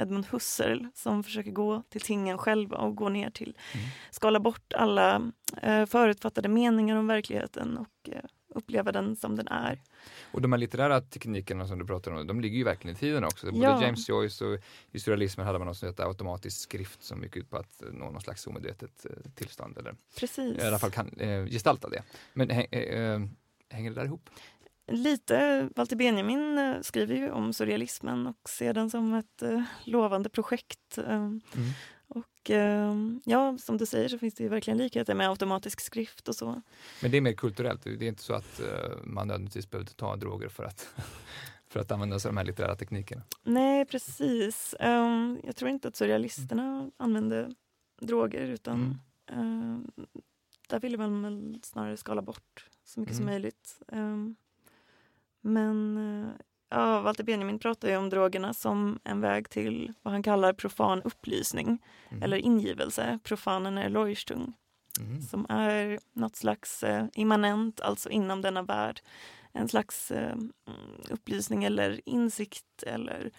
Edmund Husserl som försöker gå till tingen själva och gå ner till, Mm. skala bort alla eh, förutfattade meningar om verkligheten och eh, uppleva den som den är. Och de här litterära teknikerna som du pratar om, de ligger ju verkligen i tiden också. Både Ja. James Joyce och i surrealismen hade man något som hette automatisk skrift som gick ut på att nå någon slags omedvetet eh, tillstånd eller Precis. i alla fall kan eh, gestalta det. Men häng- eh, eh, hänger det där ihop? Lite, Walter Benjamin eh, skriver ju om surrealismen och ser den som ett eh, lovande projekt. eh, Mm. Och eh, ja, som du säger så finns det ju verkligen likheter med automatisk skrift och så. Men det är mer kulturellt, det är inte så att eh, man nödvändigtvis behövde ta droger för att, för att använda sig av de här litterära teknikerna. Nej, precis. Um, jag tror inte att surrealisterna använde droger utan um, där ville man snarare skala bort så mycket som Mm. möjligt. Um, men uh, ja, Walter Benjamin pratar ju om drogerna som en väg till vad han kallar profan upplysning Mm. eller ingivelse. Profanen är Leuchtung Mm. som är något slags eh, immanent, alltså inom denna värld, en slags eh, upplysning eller insikt eller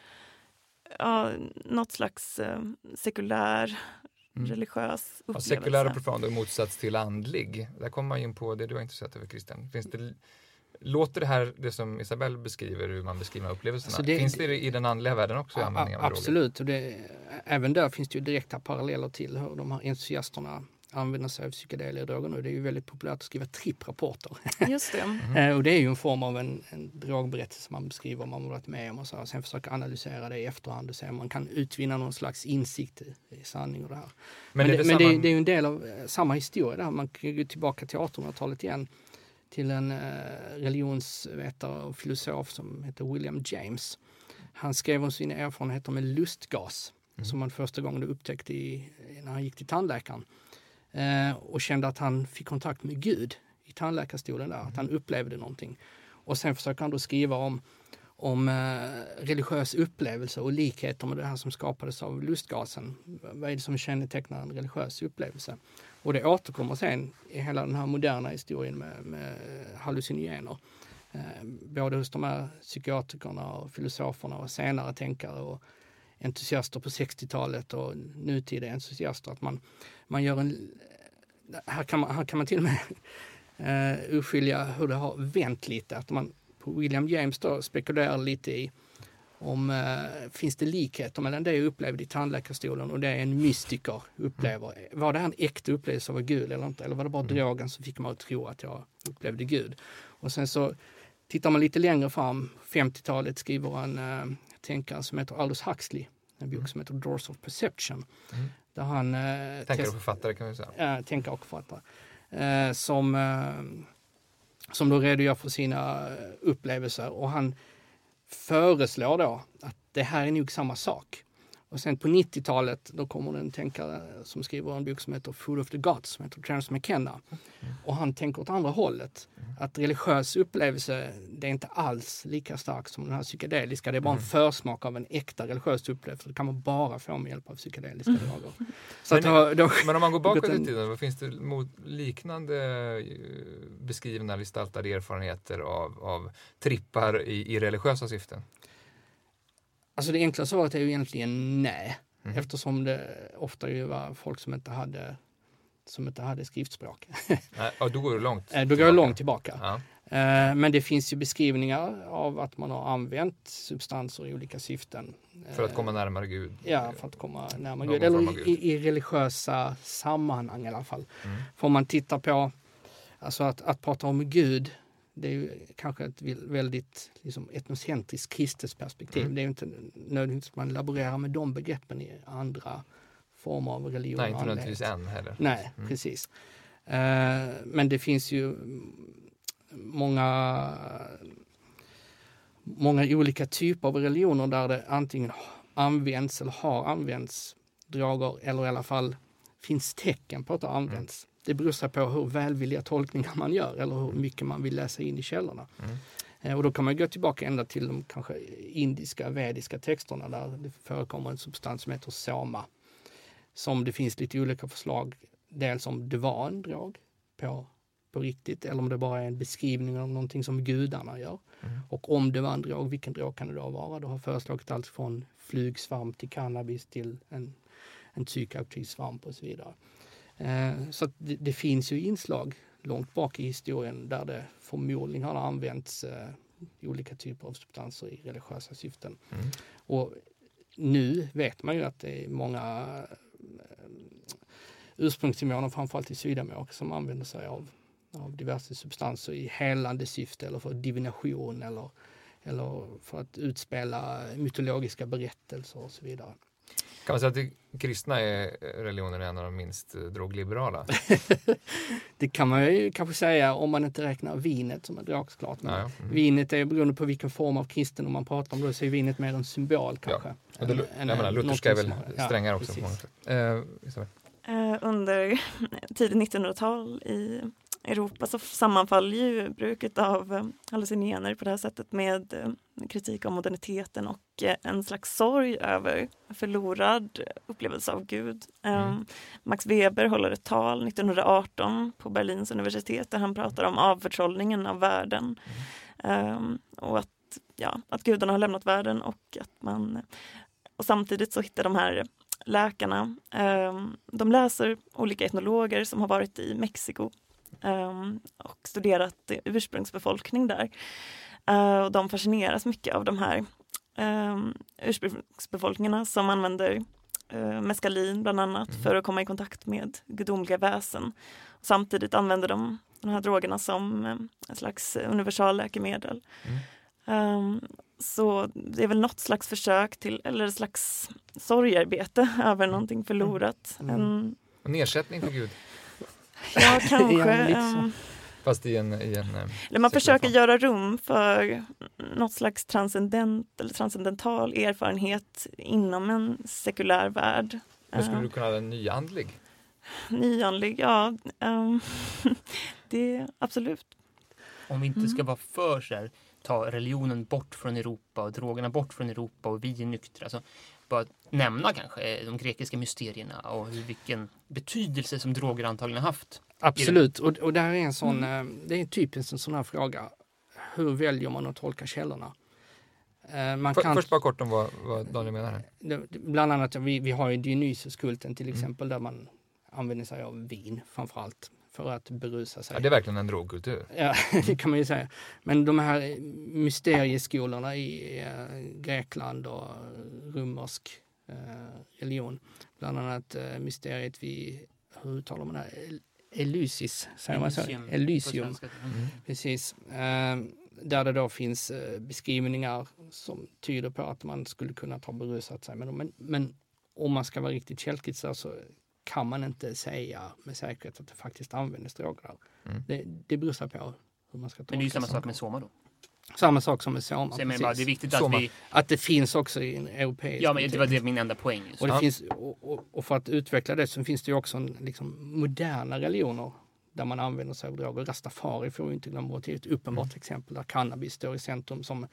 ja, något slags eh, sekulär Mm. religiös Ja, upplevelse. sekulär och profan och motsats till andlig. Där kommer man in på det du har intresserat över Christian. Finns det, låter det här, det som Isabelle beskriver, hur man beskriver upplevelserna, Alltså det- finns det i den andliga världen också av droger? absolut, och det, även där finns det ju direkta paralleller till hur de här entusiasterna använder sig av psykedeliska droger nu. Det är ju väldigt populärt att skriva tripprapporter. Just det. Mm. Och det är ju en form av en, en drogberättelse man beskriver, man varit med om och så, sen försöka analysera det i efterhand och se om man kan utvinna någon slags insikt i, i sanning och det här. Men, är det, det men det, samma- är- det är ju en del av eh, samma historia där. Man kan ju gå tillbaka till 1800-talet igen till en eh, religionsvetare och filosof som heter William James. Han skrev om sina erfarenheter med lustgas Mm. som han första gången upptäckte i, när han gick till tandläkaren. Eh, och kände att han fick kontakt med Gud i tandläkarstolen där, att han upplevde någonting. Och sen försöker han då skriva om, om eh, religiös upplevelse och likheter med det här som skapades av lustgasen. Vad är det som kännetecknar en religiös upplevelse? Och det återkommer sen i hela den här moderna historien med, med hallucinogener. Eh, både hos de här psykiatrikerna och filosoferna och senare tänkare och entusiaster på 60-talet och nutida entusiaster. Att man, man gör en... Här kan man, här kan man till och med eh, urskilja hur det har vänt lite. Att man på William James då spekulerar lite i om uh, finns det likheter mellan det jag upplevde i tandläkarstolen och det en mystiker upplever. Var det här en äkta upplevelse av Gud eller inte? Eller var det bara drogen som fick mig att tro att jag upplevde Gud? Och sen så tittar man lite längre fram, 50-talet skriver en uh, tänkare som heter Aldous Huxley, en bok som heter Doors of Perception. Mm. Där han... Uh, Tänkare och författare kan vi säga. äh, tänkare och författare. Eh, som, eh, som då redogör för sina eh, upplevelser och han föreslår då att det här är nog samma sak. Och sen på 90-talet då kommer en tänkare som skriver en bok som heter Food of the Gods som heter Terence McKenna. Och han tänker åt andra hållet. Att religiös upplevelse det är inte alls lika stark som den här psykedeliska. Det är bara en försmak av en äkta religiös upplevelse. Det kan man bara få med hjälp av psykedeliska droger. Men- då, då, Men om man går bakåt i en- tiden, vad finns det mot liknande eh, beskrivna, gestaltade erfarenheter av, av trippar i, i religiösa syften? Alltså det enkla svaret är ju egentligen nej. Mhm. Eftersom det ofta ju var folk som inte hade, som inte hade skriftspråk. Ja, då går det långt. Eh, Då går det långt tillbaka. Ja. Eh, Men det finns ju beskrivningar av att man har använt substanser i olika syften. För att Eh, komma närmare Gud. Ja, för att komma närmare Gud. Eller i, i religiösa sammanhang i alla fall. Mm. Om man tittar på, alltså att, att prata om Gud, det är ju kanske ett väldigt liksom, etnocentriskt kristet perspektiv. Mm. Det är ju inte nödvändigtvis att man laborerar med de begreppen i andra former av religion. Nej, inte nödvändigtvis än heller. Nej, Mm. precis. Eh, men det finns ju många, många olika typer av religioner där det antingen används eller har använts droger eller i alla fall finns tecken på att det använts. Det beror sig på hur välvilliga tolkningar man gör eller hur mycket man vill läsa in i källorna. Mm. Eh, Och då kan man gå tillbaka ända till de kanske indiska, vediska texterna där det förekommer en substans som heter soma. Som det finns lite olika förslag, dels om det var en drog på, på riktigt eller om det bara är en beskrivning av någonting som gudarna gör. Mm. Och om det var en drog, vilken drog kan det då vara? Då har föreslagit allt från flugsvamp till cannabis till en, en psykoaktiv svamp och så vidare. Eh, så det, det finns ju inslag långt bak i historien där det förmodligen har använts eh, olika typer av substanser i religiösa syften. Mm. Och nu vet man ju att det är många eh, ursprungstimoner, framförallt i Sydamerika, som använder sig av, av diverse substanser i helande syfte eller för divination eller, eller för att utspela mytologiska berättelser och så vidare. Kan man säga att det kristna är religionen en av de minst eh, drogliberala? Det kan man ju kanske säga om man inte räknar vinet som är drogklart. Men Ja, ja. Mm. Vinet är beroende på vilken form av kristendom man pratar om. Då så är vinet mer en symbol kanske. Och det, Än- jag menar, lutherska är väl ja, strängare också. Eh. Eh, under tidigt 1900-tal i Europa så sammanfaller ju bruket av eh, hallucinogener på det här sättet med eh, kritik av moderniteten och eh, en slags sorg över förlorad upplevelse av Gud. Eh, Mm. Max Weber håller ett tal 1918 på Berlins universitet där han pratar om avförtrollningen av världen. Ehm, och att, ja, att gudarna har lämnat världen och att man och samtidigt så hittar de här läkarna, ehm, de läser olika etnologer som har varit i Mexiko ehm, och studerat ursprungsbefolkning där. Eh, och de fascineras mycket av de här um, ursprungsbefolkningarna som använder uh, meskalin bland annat mm. för att komma i kontakt med gudomliga väsen. Och samtidigt använder de de här drogerna som um, ett slags universalläkemedel. Mm. Um, så det är väl något slags försök till, eller slags sorgarbete över mm. någonting förlorat. Mm. En, en ersättning för Gud? Ja, kanske. ja, Fast i en... I en eh, Eller man försöker form. göra rum för något slags transcendent eller transcendental erfarenhet inom en sekulär värld. Men skulle du kunna ha en nyandlig? Nyandlig, ja. Um, det absolut. Om vi inte ska mm. vara för så här, ta religionen bort från Europa och drogerna bort från Europa och vi är nyktra. Alltså, bara nämna kanske de grekiska mysterierna och vilken betydelse som droger antagligen har haft Absolut, och, och det här är en sån, mm. det är typiskt en sån här fråga. Hur väljer man att tolka källorna? Eh, man kan, Först bara kort om vad, vad Daniel menar. Här. Bland annat, vi, vi har ju Dionysoskulten till mm. exempel mm. där man använder sig av vin framförallt för att berusa sig. Ja, det är verkligen en drogkultur. Ja, det kan man ju säga. Men de här mysterieskolorna i äh, Grekland och romersk äh, religion, bland annat äh, mysteriet vid, hur uttalar man det? Här? Elysis, säger man så? Elysium. Mm. Precis. Eh, där det då finns eh, beskrivningar som tyder på att man skulle kunna ta berusat sig. Men, men, men om man ska vara riktigt källkritisk så kan man inte säga med säkerhet att det faktiskt användes droger där. Mm. Det, det beror på hur man ska tolka Men det är ju samma sak med Soma då? Samma sak som med Soma. Så bara, det är viktigt att vi... Att det finns också i en europeisk... Ja, men det var det min enda poäng. Och, det ja. finns, och, och, för att utveckla det så finns det ju också en, liksom, moderna religioner där man använder sig av droger. Rastafari får vi inte glömma bort, det är ett uppenbart mm. exempel där cannabis står i centrum som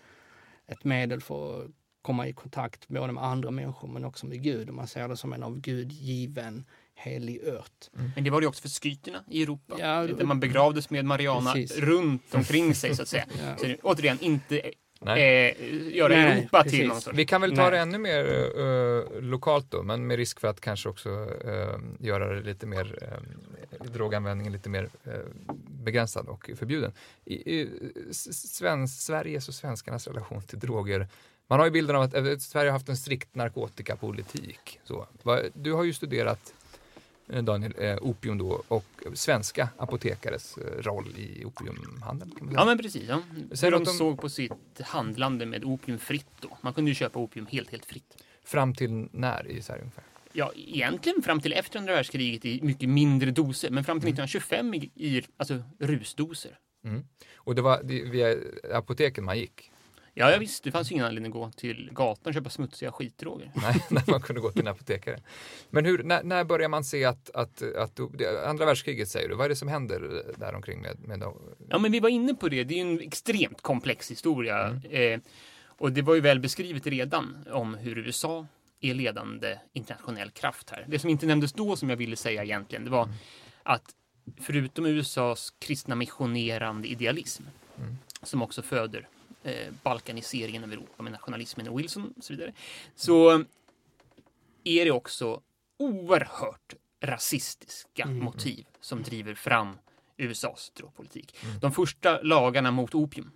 ett medel för att komma i kontakt både med andra människor men också med Gud. Och man ser det som en av Gud given helig ört. Mm. Men det var det också för skyterna i Europa. Ja, där man begravdes med Mariana precis. runt omkring sig så att säga. ja. Så återigen, inte Nej. Eh, göra Nej, Europa precis. till någon sorts. Vi kan väl ta Nej. det ännu mer uh, lokalt då, men med risk för att kanske också uh, göra det lite mer, uh, droganvändningen lite mer uh, begränsad och förbjuden. I, i, Sveriges och svenskarnas relation till droger man har ju bilden av att Sverige har haft en strikt narkotikapolitik. Så. Du har ju studerat Eh, Daniel, eh, opium då och svenska apotekares eh, roll i opiumhandeln. Kan man säga. Ja men precis. Ja. Hur de, de såg på sitt handlande med opium fritt då. Man kunde ju köpa opium helt, helt fritt. Fram till när i Sverige ungefär? Ja, egentligen fram till efter andra världskriget i mycket mindre doser, men fram till 1925 mm. i, i alltså rusdoser. Mm. Och det var via apoteken man gick? Ja, ja visst, det fanns ingen anledning att gå till gatan och köpa smutsiga skitdroger. Nej, när man kunde gå till en apotekare. Men hur, när, när börjar man se att, att, att, andra världskriget säger du, vad är det som händer där omkring med, med Ja, men vi var inne på det, det är en extremt komplex historia. Mm. Eh, och det var ju väl beskrivet redan om hur USA är ledande internationell kraft här. Det som inte nämndes då som jag ville säga egentligen, det var mm. att förutom USAs kristna missionerande idealism, mm. som också föder eh, balkaniseringen av Europa med nationalismen och Wilson och så vidare. Så är det också oerhört rasistiska mm. motiv som driver fram USAs drogpolitik. Mm. De första lagarna mot opium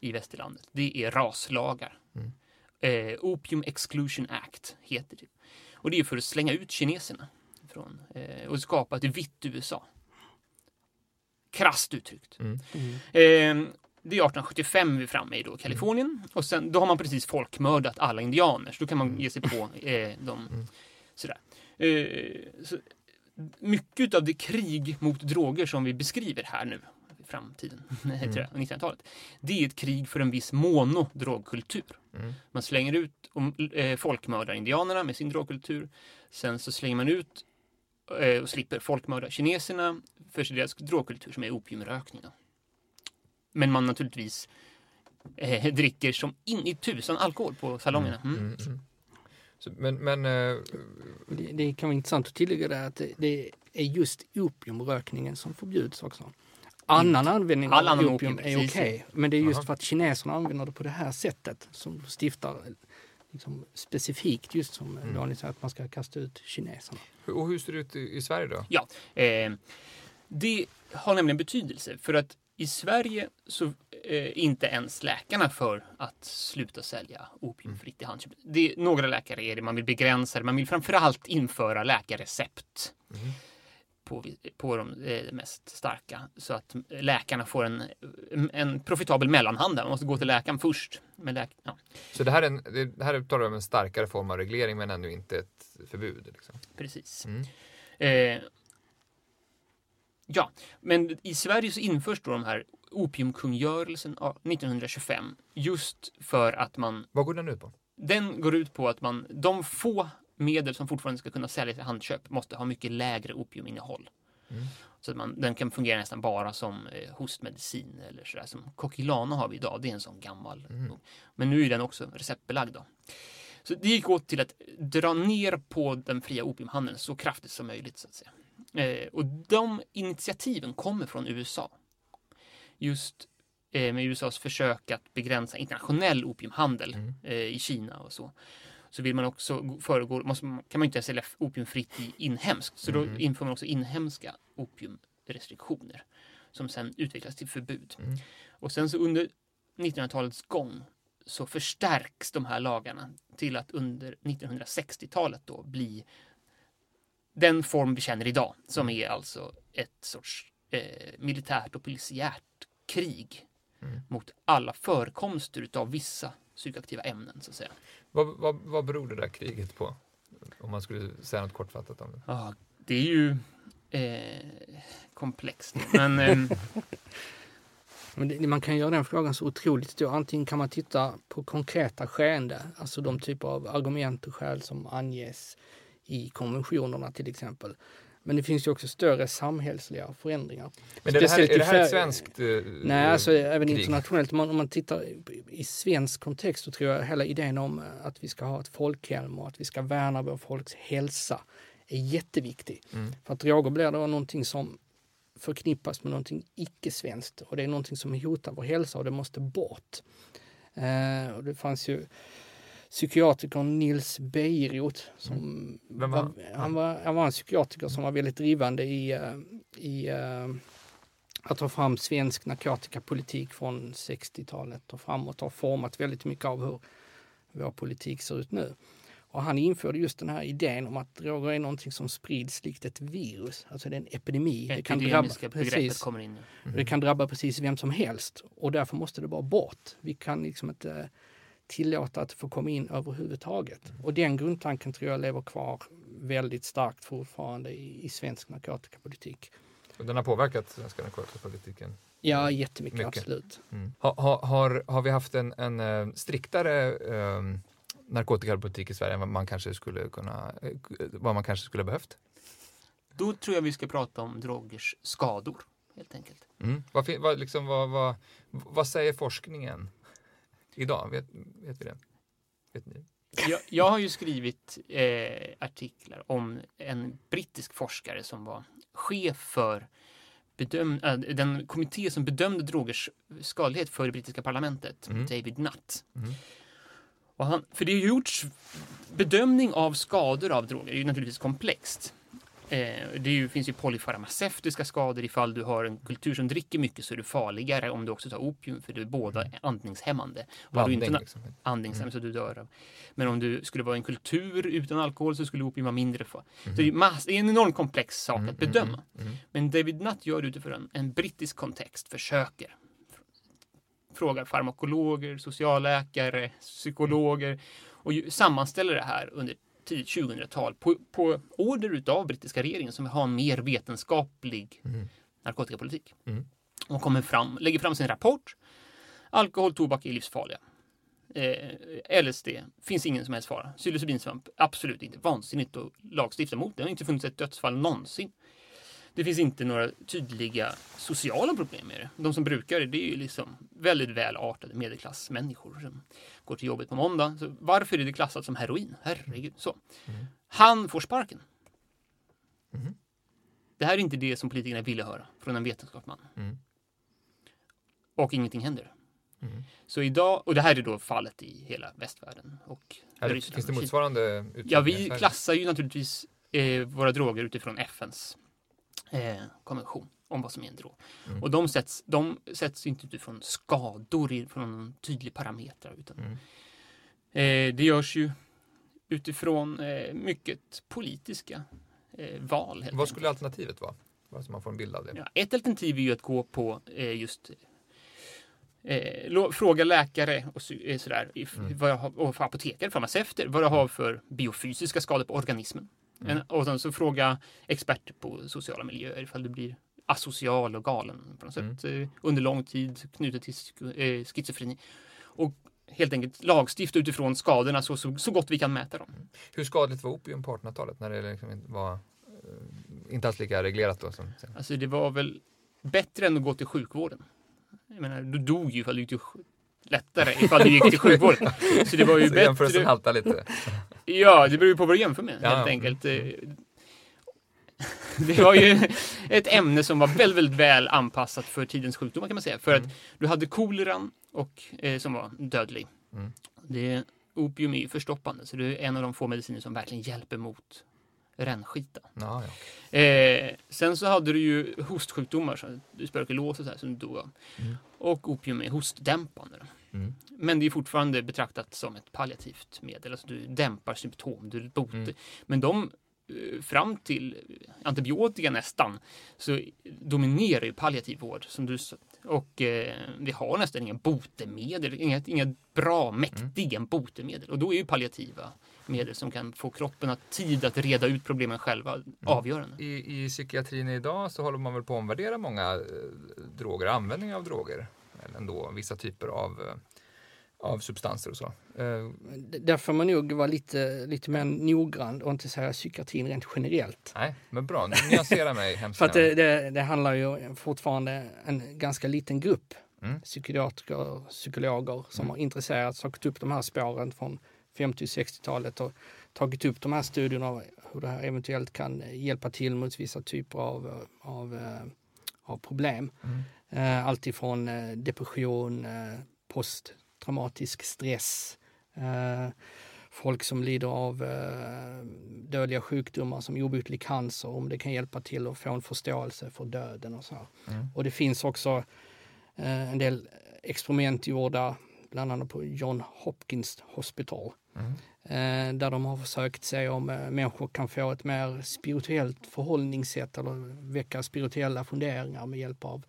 i västerlandet, det är raslagar. Mm. Eh, Opium Exclusion Act heter det. Och det är för att slänga ut kineserna från, eh, och skapa ett vitt USA. Krasst uttryckt. Mm. Eh, det är 1875 vi är framme i då, Kalifornien. Mm. Och sen, då har man precis folkmördat alla indianer, så då kan man mm. ge sig på eh, dem. Mm. Sådär. Eh, så, mycket av det krig mot droger som vi beskriver här nu, i framtiden, mm. 1900-talet, det är ett krig för en viss monodrogkultur. Mm. Man slänger ut och eh, folkmördar indianerna med sin drogkultur. Sen så slänger man ut eh, och slipper folkmörda kineserna för deras drogkultur som är opiumrökningen. Men man naturligtvis eh, dricker som in i tusan alkohol på salongerna. Mm. Mm, mm. Så, men, men eh... det, det, kan vara intressant att tillägga det att det, det är just opiumrökningen som förbjuds också. annan användning All av opium opium, är okej. precis. Men det är just Aha. för att kineserna använder det på det här sättet som stiftar liksom, specifikt just som Mm. Daniel säger att man ska kasta ut kineserna. Och hur ser det ut i, i Sverige då? Ja, eh, det har nämligen betydelse för att i Sverige så eh, inte ens läkarna för att sluta sälja opium fritt i handköp. Det är, några läkare är det, man vill begränsa det, man vill framförallt införa läkarrecept Mm. på, på de eh, mest starka så att läkarna får en, en profitabel mellanhand. Man måste gå till läkaren först. Men läk, ja, Så det här, är en, det här talar om en starkare form av reglering men ännu inte ett förbud. Liksom. precis. Mm. Eh, ja, men i Sverige så införs då de här opiumkungörelsen av 1925 just för att man Vad går den ut på? den går ut på att man de få medel som fortfarande ska kunna säljas i handköp måste ha mycket lägre opiuminnehåll. Mm. Så att man, den kan fungera nästan bara som eh, hostmedicin eller sådär. Som Coquilana har vi idag, det är en sån gammal. Mm. Men nu är den också receptbelagd. Då. Så det gick åt till att dra ner på den fria opiumhandeln så kraftigt som möjligt. så att säga. Eh, och de initiativen kommer från USA. Just eh, med USAs försök att begränsa internationell opiumhandel Mm. eh, i Kina och så. Så vill man också gå- föregå, måste, kan man inte sälja opium fritt i inhemskt. Så Mhm. då inför man också inhemska opiumrestriktioner som sen utvecklas till förbud. Mm. Och sen så under 1900-talets gång så förstärks de här lagarna till att under 1960-talet då bli den form vi känner idag som är alltså ett sorts eh, militärt och polisiärt krig Mm. mot alla förekomster utav vissa psykoaktiva ämnen så att säga. Vad, vad, vad beror det där kriget på? Om man skulle säga något kortfattat om det. Ja, det är ju eh, komplext. Men ehm, Men det, man kan göra den frågan så otroligt stor. Antingen kan man titta på konkreta skeende, alltså de typer av argument och skäl som anges i konventionerna till exempel. Men det finns ju också större samhällsliga förändringar. Men är det här, är det här ett svenskt eh, Nej, alltså även krig? internationellt. Om man, om man tittar i, i svensk kontext så tror jag hela idén om eh, att vi ska ha ett folkhem och att vi ska värna vår folks hälsa är jätteviktig. Mm. För att droger blir då någonting som förknippas med någonting icke-svenskt och det är någonting som hotar vår hälsa och det måste bort. Eh, och det fanns ju psykiatrikern Nils Bejerot som Vem var han? han, var, han var en psykiatriker som var väldigt drivande i, eh, i eh, att ta fram svensk narkotikapolitik från 60-talet och framåt har format väldigt mycket av hur vår politik ser ut nu. Och han införde just den här idén om att droger är någonting som sprids likt ett virus. Alltså det är en epidemi. Det kan drabba, precis, kommer in. Mm. det kan drabba precis vem som helst och därför måste det bara bort. Vi kan liksom inte tillåta att det får komma in överhuvudtaget. Och den grundtanken tror jag lever kvar väldigt starkt fortfarande i, i svensk narkotikapolitik. Och den har påverkat svenska narkotikapolitiken. Ja, jättemycket, Mycket. absolut. Mm. Ha, ha, har, har vi haft en, en eh, striktare eh, narkotikapolitik i Sverige än vad man kanske skulle kunna, eh, vad man kanske skulle behövt? Då tror jag vi ska prata om drogers skador, helt enkelt. Mm. Vad, vad, liksom, vad, vad, vad säger forskningen idag? Vet, vet vi det? Vet ni? Jag, jag har ju skrivit eh, artiklar om en brittisk forskare som var chef för bedöm, äh, den kommitté som bedömde drogers skadlighet för det brittiska parlamentet, Mm. David Nutt. Mm. Och han, för det har gjorts bedömning av skador av droger, det är ju naturligtvis komplext. Eh, det finns ju polyfarmaceutiska skador ifall du har en kultur som dricker mycket så är du farligare om du också tar opium för det är båda andningshämmande. Och har du Blandning, inte, liksom. andningsämne så du dör av. Men om du skulle vara en kultur utan alkohol så skulle opium vara mindre farligt. Så det är, mass, det är en enormt komplex sak Mm, att bedöma. mm, mm. Men David Nutt gör det utifrån en, en brittisk kontext, försöker. Frågar farmakologer, socialläkare, psykologer och sammanställer det här under 2000-tal på, på order utav brittiska regeringen som vill ha en mer vetenskaplig Mm. narkotikapolitik. Mm. Och kommer fram, lägger fram sin rapport. Alkohol, och tobak är livsfarliga. Eh, LSD finns ingen som helst fara. Psilocybinsvamp, absolut inte. Vansinnigt att lagstifta mot. Det har inte funnits ett dödsfall någonsin. Det finns inte några tydliga sociala problem med det. De som brukar det, det är ju liksom väldigt välartade medelklassmänniskor som går till jobbet på måndag. Så varför är det klassat som heroin? Herregud. Så. Mm. Han får sparken. Mhm. Det här är inte det som politikerna ville höra från en vetenskapsman. Mm. och ingenting händer. Mm. Så idag, och det här är då fallet i hela västvärlden och Ryssland finns det motsvarande Ja, vi klassar ju naturligtvis eh, våra droger utifrån FNs eh, konvention om vad som är en drog. Mm. Och de sätts, de sätts inte utifrån skador från någon tydlig parameter utan Mm. eh, det görs ju utifrån eh, mycket politiska eh, val. Vad enkelt. skulle alternativet vara? Bara så man får en bild av det. Ja, ett alternativ är ju att gå på eh, just eh, fråga läkare och eh, sådär, Mm. vad jag har, och apotekare, farmaceuter, vad jag har för biofysiska skador på organismen. Mm. En, och sen så fråga experter på sociala miljöer ifall du blir asocial och galen på något Mm. sätt eh, under lång tid knutet till eh, schizofreni. Och helt enkelt lagstifta utifrån skadorna så, så, så gott vi kan mäta dem. Hur skadligt var opium på 1800-talet när det liksom var eh, inte alls lika reglerat då? Som, sen? Alltså det var väl bättre än att gå till sjukvården. Jag menar, du dog ju ifall du gick till lättare ifall du gick till sjukvården. Så det var ju Så jämförelsen bättre. haltar lite. Ja, det beror ju på vad du jämför med Ja, helt enkelt. Eh, Det var ju ett ämne som var väldigt, väldigt väl anpassat för tidens sjukdomar kan man säga. För Mm. att du hade koleran och, eh, som var dödlig. Mm. Det, opium är ju förstoppande så det är en av de få mediciner som verkligen hjälper mot rännskita. Ja, ja. Eh, sen så hade du ju hostsjukdomar, så tuberkulos och så här, som du dog av. Mm. Och opium är hostdämpande. Mm. Men det är fortfarande betraktat som ett palliativt medel. Alltså du dämpar symptom, du botar. Mm. Men de eh, fram till antibiotika nästan så dominerar ju palliativ vård. Som du, och eh, vi har nästan inga botemedel, inga, inga bra mäktiga botemedel. Och då är ju palliativa medel som kan få kroppen att tid att reda ut problemen själva avgörande. I, I psykiatrin idag så håller man väl på att omvärdera många eh, droger, användning av droger. Ändå vissa typer av, eh, av substanser och så. Eh, Där får man nog vara lite, lite mer noggrann och inte säga psykiatrin rent generellt. nej, men bra. Nyansera mig hemskt För att det, det, det handlar ju fortfarande en ganska liten grupp Mm. psykiatriker och psykologer som har intresserats och tagit upp de här spåren från 50 och 60-talet och tagit upp de här studierna hur det här eventuellt kan hjälpa till mot vissa typer av, av, eh, av problem. Mm. Eh, Allt ifrån eh, depression, eh, posttraumatisk stress, eh, folk som lider av dödliga sjukdomar som obotlig cancer, om det kan hjälpa till att få en förståelse för döden och så. Mm. Och det finns också en del experiment gjorda, bland annat på John Hopkins Hospital, Mm. där de har försökt se om människor kan få ett mer spirituellt förhållningssätt eller väcka spirituella funderingar med hjälp av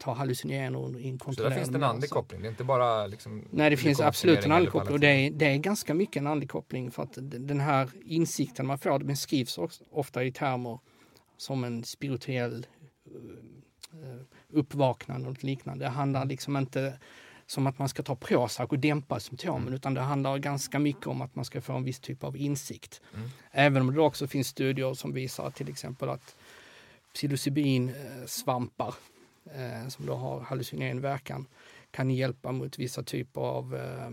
ta hallucinogener i en Så där finns det en andlig koppling. Det är inte bara liksom Nej, det finns absolut en andlig koppling och det är, det är ganska mycket en andlig koppling för att den här insikten man får, det beskrivs ofta i termer som en spirituell eh, uppvaknande och liknande. Det handlar liksom inte som att man ska ta Prozac och dämpa symptomen Mm. utan det handlar ganska mycket om att man ska få en viss typ av insikt. Mm. Även om det också finns studier som visar till exempel att psilocybin-svampar eh, som då har hallucinogen verkan kan hjälpa mot vissa typer av, eh,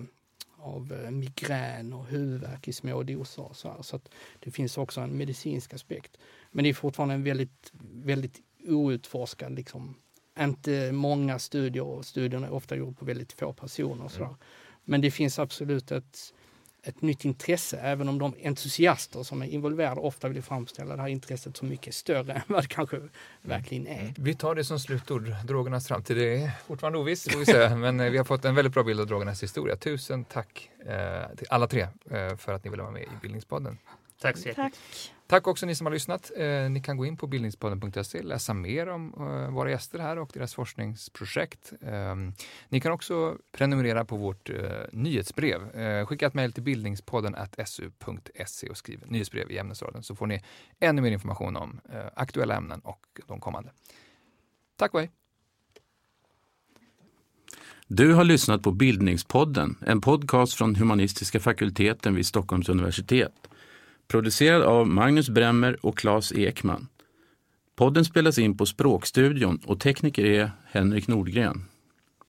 av eh, migrän och huvudvärk i små doser. Och så här. så att det finns också en medicinsk aspekt. Men det är fortfarande en väldigt, väldigt outforskad, liksom, inte många studier och studierna är ofta gjorda på väldigt få personer. Och så där. Men det finns absolut ett, ett nytt intresse, även om de entusiaster som är involverade ofta vill framställa det här intresset som mycket större än vad det kanske verkligen är. Vi tar det som slutord, drogernas framtid. Det är fortfarande ovisst, får vi se. men eh, vi har fått en väldigt bra bild av drogernas historia. Tusen tack eh, till alla tre eh, för att ni ville vara med i Bildningspodden. Tack så Tack. Tack också ni som har lyssnat. Eh, ni kan gå in på bildningspodden.se och läsa mer om eh, våra gäster här och deras forskningsprojekt. Eh, ni kan också prenumerera på vårt eh, nyhetsbrev. Eh, skicka ett mejl till bildningspodden su.se och skriv nyhetsbrev i ämnesraden så får ni ännu mer information om eh, aktuella ämnen och de kommande. Tack och hej! Du har lyssnat på Bildningspodden, en podcast från humanistiska fakulteten vid Stockholms universitet. Producerad av Magnus Bremmer och Claes Ekman. Podden spelas in på Språkstudion och tekniker är Henrik Nordgren.